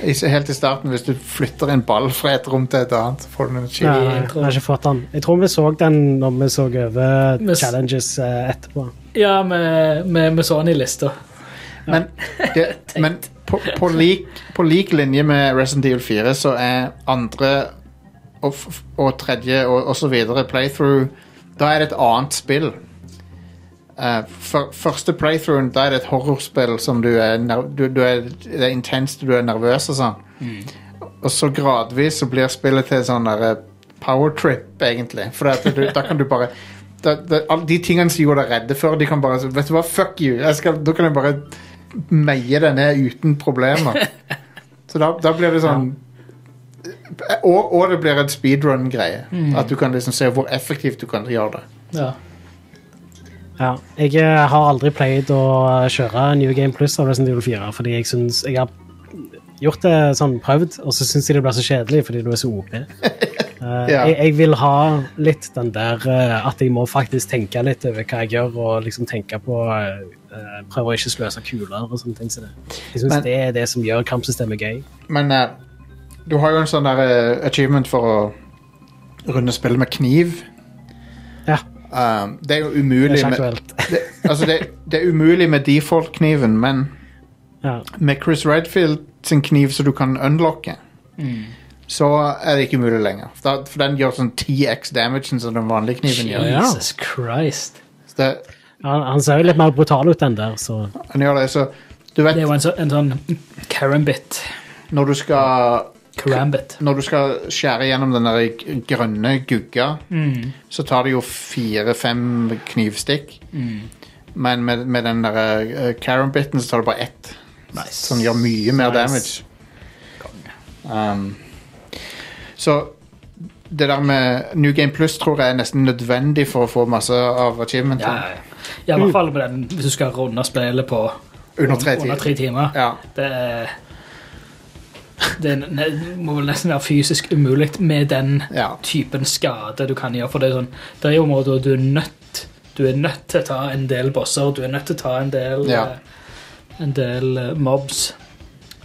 I- Helt i starten, hvis du flytter en ball fra et rom til et annet, så får du en Ja, achievement. jeg har ikke fått den. Jeg tror vi så den når vi så over Men challenges eh, etterpå. Ja, med, med, med sånn i lista. Men, det, men på, på, lik, på lik linje med Resident Evil 4 så er andre og, og tredje og, og så videre playthrough Da er det et annet spill. Uh, for, første playthroughen da er det et horrorspill som du er, du, du er Det er intenst, du er nervøs og sånn. Og så gradvis så blir spillet til sånn der powertrip, egentlig. For at du, da kan du bare da, da, alle de tingene som gjorde deg redde før, de kan bare Vet du hva, fuck you! Skal, da kan jeg bare meie det ned uten problemer. Så da, da blir det sånn og, og det blir en speedrun-greie. At du kan liksom se hvor effektivt du kan gjøre det. Ja. Ja. Jeg eh, har aldri pleid å kjøre New Game Plus av Resident Evil 4, fordi jeg syns Jeg har gjort det sånn prøvd, og så syns jeg det blir så kjedelig fordi du er så OP. Eh, Ja. jeg, jeg vil ha litt den der eh, at jeg må faktisk tenke litt over hva jeg gjør, og liksom tenke på Prøve å ikke sløse kuler og sånne ting. det. Jeg syns det er det som gjør kampsystemet gøy. Men eh, du har jo en sånn der eh, achievement for å runde spillet med kniv. Ja, Um, det er jo det er umulig ikke med, aktuelt. det, altså det, det er umulig med default-kniven, men Ja. med Chris Redfield sin kniv som du kan unlocke, så er det ikke mulig lenger. For, da, for den gjør sånn 10x damage som den vanlige kniven gjør. Ja. Jesus Christ. Så det, Han, han ser jo litt mer brutal ut, den der, så han gjør det, så du vet Det er jo en, så, en sånn karambit. når du skal Karambit. Når du skal skjære gjennom den der grønne gugga, så tar det jo fire-fem knivstikk. Men med, med den der carambiten så tar det bare ett. Nice. Som gjør mye mer Nice. damage. Um, så det der med New Game Plus tror jeg er nesten nødvendig for å få masse av achievement. Ja, ja, ja. Ja, i hvert fall med den, hvis du skal runde spillet på Under tre under tre timer. Ja. Det er det må vel nesten være fysisk umulig med den Ja. typen skade du kan gjøre. For det er, sånn, det er jo områder du er nødt Du er nødt til å ta en del bosser, du er nødt til å ta en del, Ja. eh, en del eh, mobs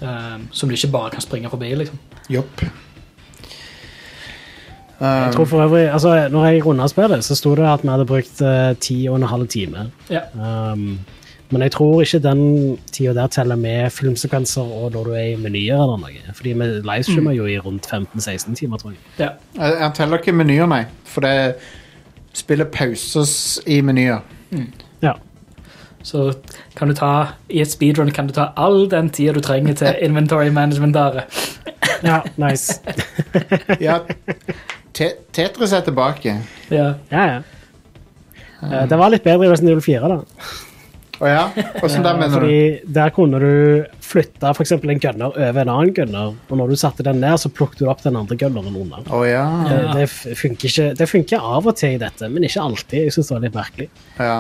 Um, som du ikke bare kan springe forbi. liksom. Jopp. Jeg Um, tror for øvrig, altså når jeg runda spillet, så sto det at vi hadde brukt ti og en halv time. Ja. Um, men jeg tror ikke den tida der teller med filmsekvenser og når du er i menyer eller noe. Fordi vi livestreamer jo i rundt 15-16 timer, tror jeg. Ja. jeg, jeg teller ikke menyer, nei. For det spiller pauses i menyer. Ja. Så kan du ta, i et speedrun kan du ta all den tida du trenger til inventory management. Der. ja, nice. Ja, te Tetris er tilbake. Ja. Ja, ja. Eh, Det var litt bedre i Resident Evil 4, da. Å ja? Hvordan da, mener du? Fordi Der kunne du flytte for eksempel en gunner over en annen gunner, og når du satte den ned, så plukket du opp den andre gunneren under. Oh, ja. Det, det, funker ikke, det funker av og til i dette, men ikke alltid. Jeg synes det var litt merkelig. ja.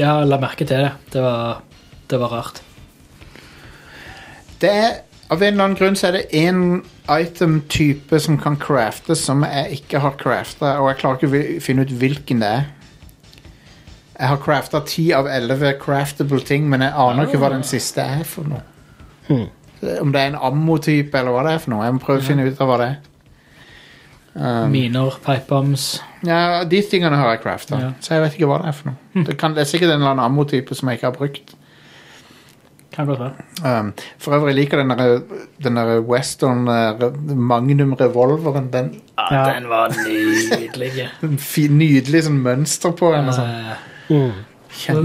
ja, la merke til det. Det var, det var rart. Det er Av en eller annen grunn så er det én item-type som kan craftes som jeg ikke har crafta, og jeg klarer ikke å finne ut hvilken det er. Jeg har crafta ti av elleve craftable ting, men jeg aner ikke hva den siste er for noe. Hmm. Om det er en ammo-type, eller hva det er for noe. Jeg må prøve å finne ut av hva det er. Um, Miner, pipebombs ja, De tingene har jeg crafta, Ja. så jeg vet ikke hva det er for noe. Det, kan, det er sikkert en eller annen ammo-type som jeg ikke har brukt. Kan godt være. Um, for øvrig liker den der, den der western uh, magnum revolveren. Den, Ja, Ja. Den var nydelig. nydelig sånn mønster på den. Ja, ja, Eh, Mm.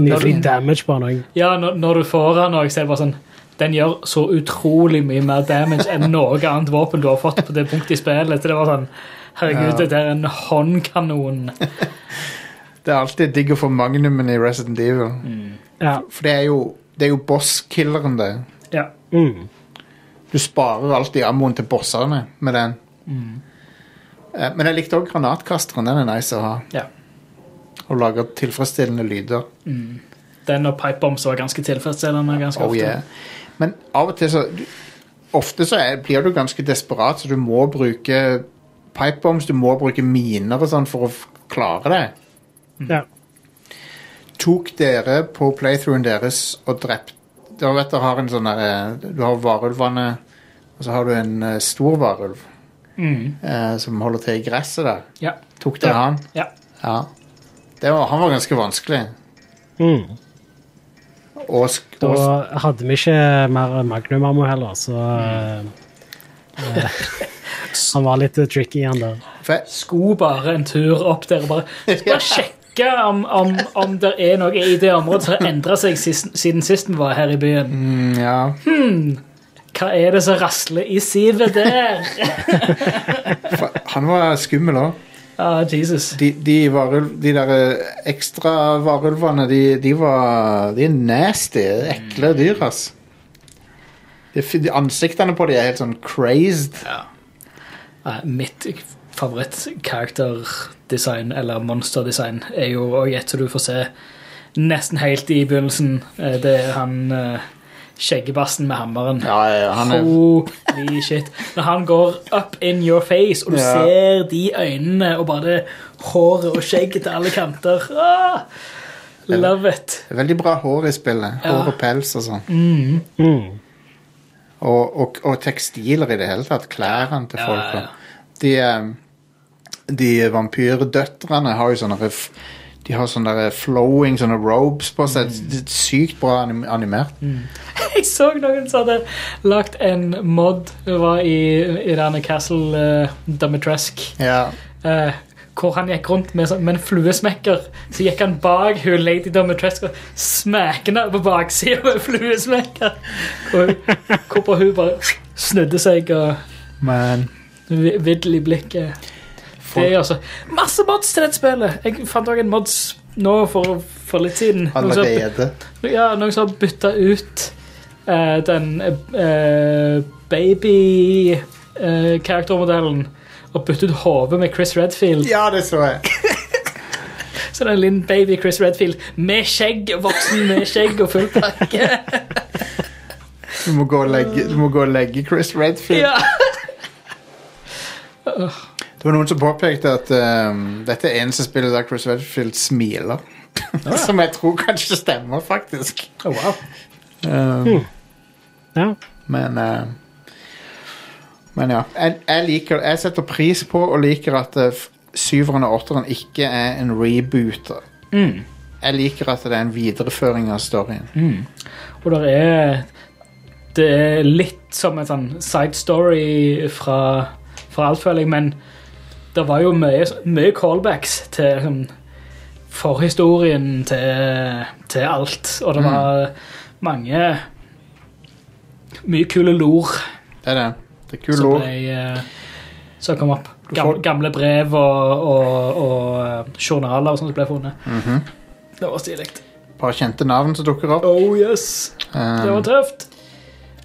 Nydelig damage på den ja, når, når du får den, og så er det bare sånn Den gjør så utrolig mye mer damage enn noe annet våpen du har fått på det punktet i spillet. Så det var sånn Herregud, Ja. dette er en håndkanon. Det er alltid digg å få magnumen i Resident Evil. Ja. For det er jo, det er jo boss-killeren, det. Ja. Mm. Du Du sparer alltid ammoen til bossene med den. Mm. Men jeg likte òg granatkasteren. Den er nice å ha. Ja. Og lager tilfredsstillende lyder. Den og pipebombs var ganske tilfredsstillende ganske Oh, ofte. yeah. Men av og til så du, Ofte så er, blir du ganske desperat, så du må bruke pipebombs, du må bruke miner og sånn for å klare det. Ja. Tok dere på playthroughen deres og drept Du vet du har en sånn eh, Du har varulvene, og så har du en eh, stor varulv Mm. eh, som holder til i gresset der. Ja. Tok dere han? ja. Ja. Det var, han var ganske vanskelig. Mm. Og, og, Da hadde vi ikke mer Magnum Ammo heller, så mm. uh, Han var litt tricky, han der. Skulle bare en tur opp der og bare, bare sjekke om, om, om det er noe i det området som har endra seg sist, siden sist vi var her i byen. mm, ja. Hva er det som rasler i sivet der? Han var skummel òg. Ah, Jesus. De, de, varulv, de der eh, ekstra varulvene, de, de var De er nasty. Ekle dyr, ass. De, ansiktene på de er helt sånn crazed. Eh, Mitt favoritt-character-design, eller monster-design, er jo også et som du får se nesten helt i begynnelsen. Eh, Det er han eh, skjeggebassen med hammeren. Ja, ja, han er Holy shit. Når han går up in your face, og du Ja. ser de øynene og bare det håret og skjegget til alle kanter. Ah, love it. veldig bra hår i spillet. Hår og pels og sånn. Mm. Og, og, og tekstiler i det hele tatt. Klærne til folk. ja, ja. De, eh, de vampyrdøtrene har jo sånne De har sånne der flowing sånne robes på seg. Mm. Det er Sykt bra anim animert. Jeg så noen som hadde lagt en mod Det var i, i denne Castle uh, Dumitresque. Ja. eh, hvor han gikk rundt med, sånn- med en fluesmekker. Så gikk han bak hun Lady Dumitresque og smakket henne på baksida med en fluesmekker. Og, hvorpå hun bare snudde seg og Men vi- viddel i blikket. Det er altså masse mods til dette spillet. Jeg fant også en mods nå for, for litt siden. Noen som- allerede ja, noen som har bytta ut uh, den uh, baby-karaktermodellen og byttet ut hodet med Chris Redfield. Ja, det så jeg. Så det er en liten baby Chris Redfield med skjegg, voksen med skjegg og full pakke. Du må legge, du må gå og legge Chris Redfield. ja. Det var noen som påpekte at um, dette er eneste spillet der Chris Redfield smiler. som jeg tror kanskje stemmer, faktisk. Oh, wow. Um, Ja. Men uh, Men ja. Jeg, jeg liker Jeg setter pris på og liker at uh, syveren og åtteren ikke er en rebooter. Mm. Jeg liker at det er en videreføring av storyen. Og det er Det er litt som en sånn side story fra, fra alt, føler jeg, men det var jo mye, mye callbacks til sånn, forhistorien til, til alt. Og det var mange Mye kule lor Det er det. Det er kule ord. eh, som kom opp. Gamle, gamle brev og, og, og eh, journaler og sånt som ble funnet. Mhm. Det var stilig. Et par kjente navn som dukker opp. Oh yes! Det var Um, tøft.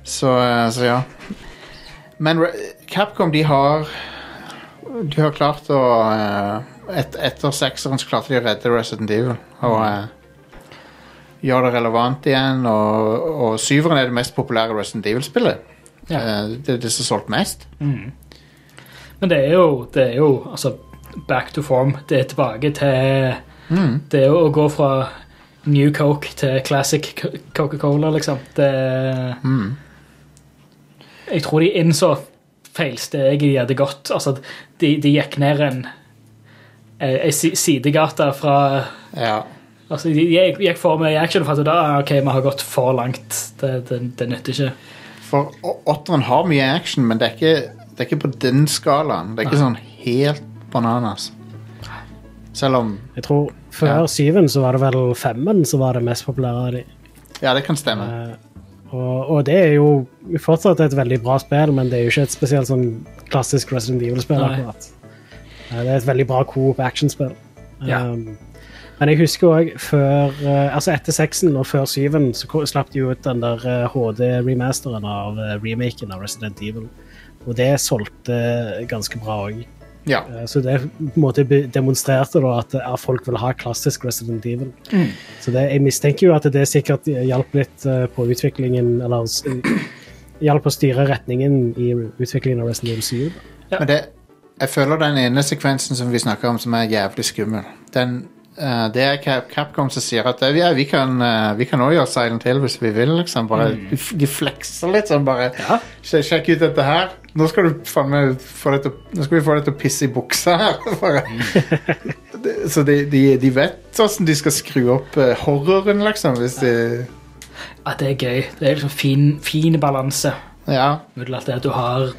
så, uh, så ja. Men Capcom, de har De har klart å uh, et, Etter sekseren så klarte de å redde Resident Evil. Og uh, gjøre det relevant igjen. Og, og syveren er det mest populære Resident Evil-spillet. Ja. Uh, det er det som har solgt mest. Men det er jo, det er jo altså, back to form. Det er tilbake til Mm. Det er å gå fra New Coke til Classic Coca-Cola, liksom. Det Mm. Jeg tror de innså feilsteget de hadde gått. Altså, de, de gikk ned en en si- sidegate fra Ja. Altså, de gikk, for mye action for at da, ah, ok, vi har gått for langt. Det, det, det nytter ikke. For åtteren har mye action, men det er ikke, det er ikke på den skalaen. Det er ikke sånn helt bananas. Selv om Jeg tror før Ja. syven så var det vel femmen som var det mest populære av de. Ja, det kan stemme. Eh, og, og det er jo fortsatt et veldig bra spill, men det er jo ikke et spesielt sånn klassisk Resident Evil-spill. Akkurat. Eh, det er et veldig bra coop actionspill. Ja. Um, Men jeg husker òg før eh, Altså etter seksen og før syven så slapp de ut den der HD-remasteren av eh, remaken av Resident Evil. Og det solgte ganske bra òg. Ja. Så det på en måte demonstrerte da at eh, folk vil ha klassisk Resident Evil. Så det, jeg mistenker jo at det sikkert hjalp litt eh, på utviklingen Eller hjalp å styre retningen i utviklingen av Resident Evil 7. Ja. Men det, jeg føler den ene sekvensen som vi snakker om, som er jævlig skummel Den, eh, Det er Cap Capcom som sier at eh, ja, vi kan uh, Vi kan også gjøre Silent Hill hvis vi vil. liksom bare, de, f- de flekser litt sånn bare «Sj- Sjekk ut dette her. Nå skal, du faen meg få deg til, å- nå skal vi få deg til å pisse i buksa her. bare. Det- Så de, de, de vet hvordan de skal skru opp eh, horroren, liksom. Hvis de Ja, det er gøy. Det er liksom fin, fin balanse Ja. mellom at det at du har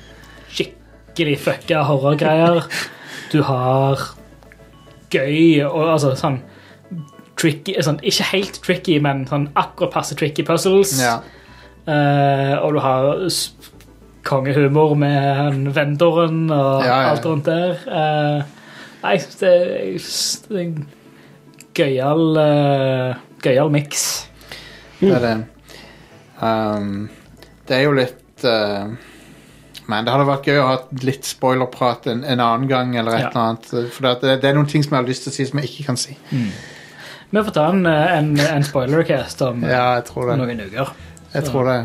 skikkelig fucka horrorgreier. Du har gøy og altså sånn tricky sånn, Ikke helt tricky, men sånn akkurat passe tricky puzzles. ja. Uh, og du har kongehumor med vendoren og Ja, alt rundt der. Uh, nei, det det er en gøyal uh, Gøyal miks. Det er det. Um, det er jo litt uh, Men det hadde vært gøy å ha litt spoilerprat en, en annen gang. eller et Ja. eller annet For det, det er noen ting som jeg har lyst til å si som jeg ikke kan si. Vi får ta en, eh, en, en spoilercast om Ja, jeg tror det. noen uker. Jeg tror det.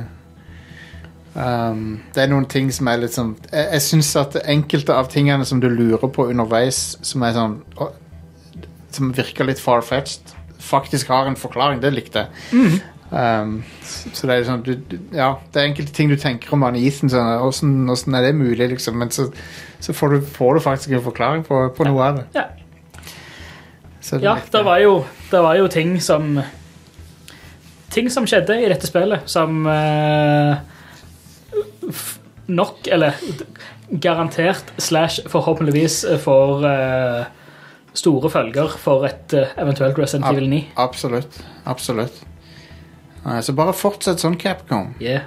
Um, det er noen ting som er litt sånn Jeg, jeg syns at enkelte av tingene som du lurer på underveis, som er sånn Som virker litt far-fetched, faktisk har en forklaring. Det likte jeg. Um, så det er sånn du, du, Ja, det er enkelte ting du tenker om Ethan. Sånn, hvordan, hvordan er det mulig, liksom? Men så, så får, du, får du faktisk en forklaring på, på noe av det. Ja. Så Ja, det var jo, det var jo ting som Ting som skjedde i dette spillet, som eh, nok, eller garantert slash forhåpentligvis får eh, store følger for et eh, eventuelt Resident Evil 9. Absolutt. Absolutt. Nei, så bare fortsett sånn, Capcom. Yeah.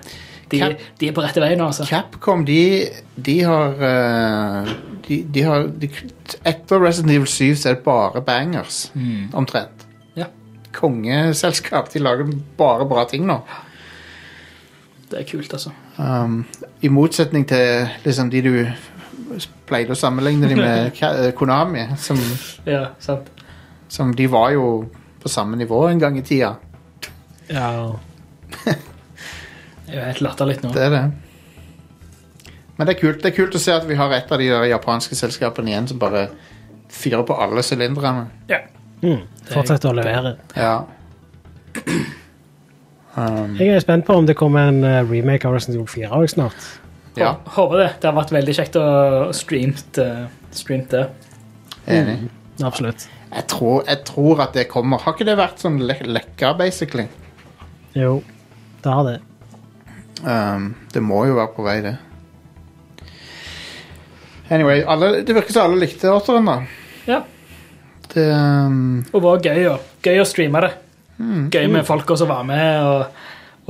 De, Cap- de er på rette vei nå, altså. Capcom, de, de har eh, de, de har de, Etter Resident Evil 7 så er det bare bangers, omtrent. Ja. Kongeselskap. De lager bare bra ting nå. Det er kult, altså. Um, I motsetning til liksom, de du pleide å sammenligne de med Ka- eh, Konami, som, Ja, sant. som de var jo på samme nivå en gang i tida. Ja. Det er jo helt latterlig nå. Det er det. Men det er kult, det er kult å se at vi har et av de der japanske selskapene igjen som bare fyrer på alle sylinderne. Ja. Mm. Fortsetter å levere. Ja. Um, Jeg er spent på om det kommer en eh, remake av Resident Evil 4 også snart. ja, Håper det. Det har vært veldig kjekt å streamt, uh, streamt det. enig. Absolutt. Jeg tror, jeg tror at det kommer. Har ikke det vært sånn le lekka, basically? Jo, det har det. Um, det må jo være på vei, det. Anyway, alle, det virker som alle likte åtteren, da. Ja. Det, um, Og var gøy, gøy å streame det. Mm. Gøy med folk som var med og,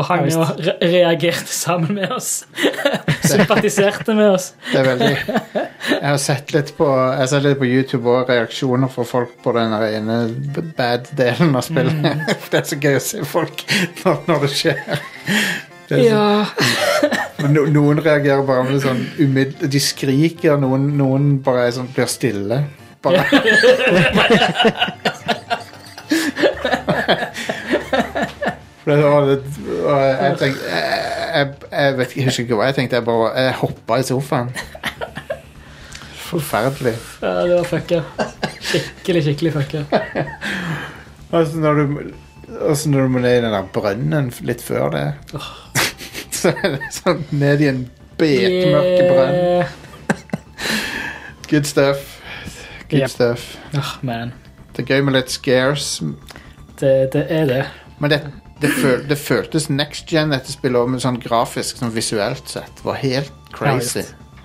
og hang Ja, og re reagerte sammen med oss. Sympatiserte med oss. det er veldig Jeg har sett litt på sett litt på YouTube og reaksjoner fra folk på den ene bad-delen av spillet. Mm. det er så gøy å se folk når, når det skjer. Det Ja. no, noen reagerer bare med sånn umidd... De skriker, noen, noen bare er sånn, blir stille. Bare. Jeg, tenkte, jeg, jeg, vet jeg husker ikke hva jeg tenkte. Jeg bare jeg hoppa i sofaen. Forferdelig. ja, det var fucka. Skikkelig, skikkelig fucka. Altså når du altså når du må ned i den der brønnen litt før det Så er det sånn ned i en bekmørk brønn. Good stuff. Good Yep. stuff. Oh, man. Det er gøy med litt scares. Det, det er det. Men det, det, føl, det føltes next gen dette spillet men med sånn grafisk, sånn visuelt sett. Var helt crazy.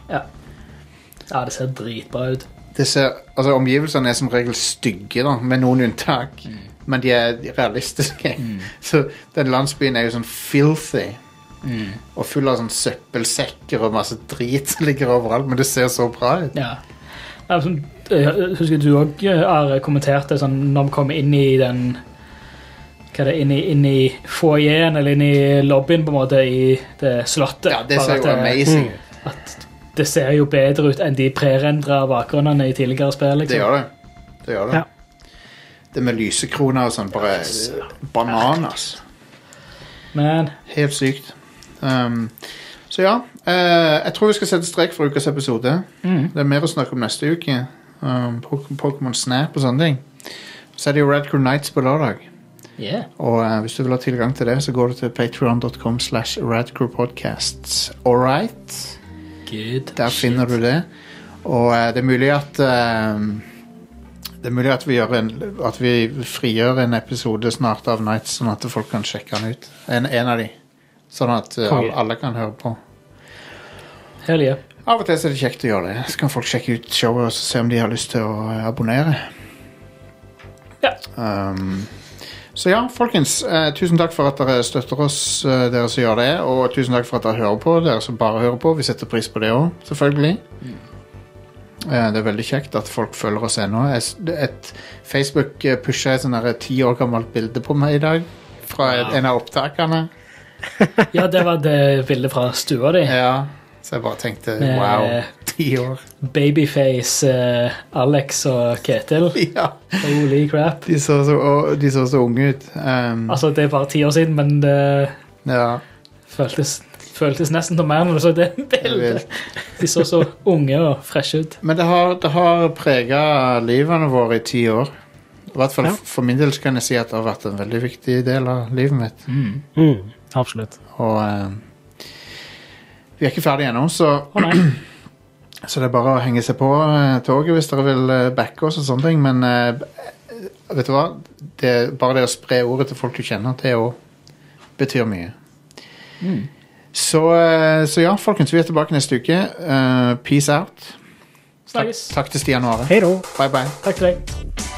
Ja, det ser dritbra ut. Det ser, altså Omgivelsene er som regel stygge, da, med noen unntak. Men de er realistiske. Så den landsbyen er jo sånn filthy. Og full av sånn søppelsekker og masse drit som ligger overalt. Men det ser så bra ut. Ja. Ja, sånn, Jeg husker du òg har kommentert det sånn når vi kom inn i den hva er det, inni, inni inn foajeen eller inni lobbyen på en måte i det slottet. Ja, det ser at jo amazing ut. At det ser jo bedre ut enn de prerendra bakgrunnene i tidligere spill. Det Liksom. gjør det. Det gjør det. Ja. Det med lysekroner og sånn, bare bananas. Men Helt sykt. Um, så ja, eh, jeg tror vi skal sette strek for ukas episode. mm, Det er mer å snakke om neste uke. Um, Pokémon Snap og sånne ting. Så er det jo Red Crew Nights på lørdag. Yeah. Og uh, hvis du vil ha tilgang til det, så går du til patreon.com slash radcrewpodcasts. All right? Good. Der finner du det. Og uh, det er mulig at eh, Det er mulig at vi, en, at vi frigjør en episode snart av Nights, sånn at folk kan sjekke den ut. En, en av de. Sånn at alle, alle kan høre på. Hell yeah. Av og til er det kjekt å gjøre det. Så kan folk sjekke ut showet og se om de har lyst til å abonnere. Ja. Um, så ja, folkens. eh, tusen takk for at dere støtter oss, eh, dere som gjør det. Og tusen takk for at dere hører på, dere som bare hører på. Vi setter pris på det òg, selvfølgelig. Eh, det er veldig kjekt at folk følger oss ennå. Et, Facebook eh, pusha et sånn ti år gammelt bilde på meg i dag. Fra et- en av opptakene. ja, det var det bildet fra stua di. Ja, så jeg bare tenkte Med- wow, ti år. Babyface uh, Alex og Ketil. Ja. Holy crap. De så så, de så så unge ut. Um, Altså, det er bare ti år siden, men det ja, føltes, føltes nesten som mer når du så det bildet. De så så unge og freshe ut. Men det har, det har prega livene våre i ti år. I hvert fall Ja. For min del kan jeg si at det har vært en veldig viktig del av livet mitt. Mm, absolutt. Og eh, vi er ikke ferdige ennå, så, oh, så det er bare å henge seg på eh, toget hvis dere vil eh, backe oss og sånne ting. Men eh, vet du hva? Det, bare det å spre ordet til folk du kjenner, det òg betyr mye. Så, eh, så ja, folkens, vi er tilbake neste uke. Uh, peace out. Takk, takk til Stian Are. Hei da. Bye, bye. Takk til deg.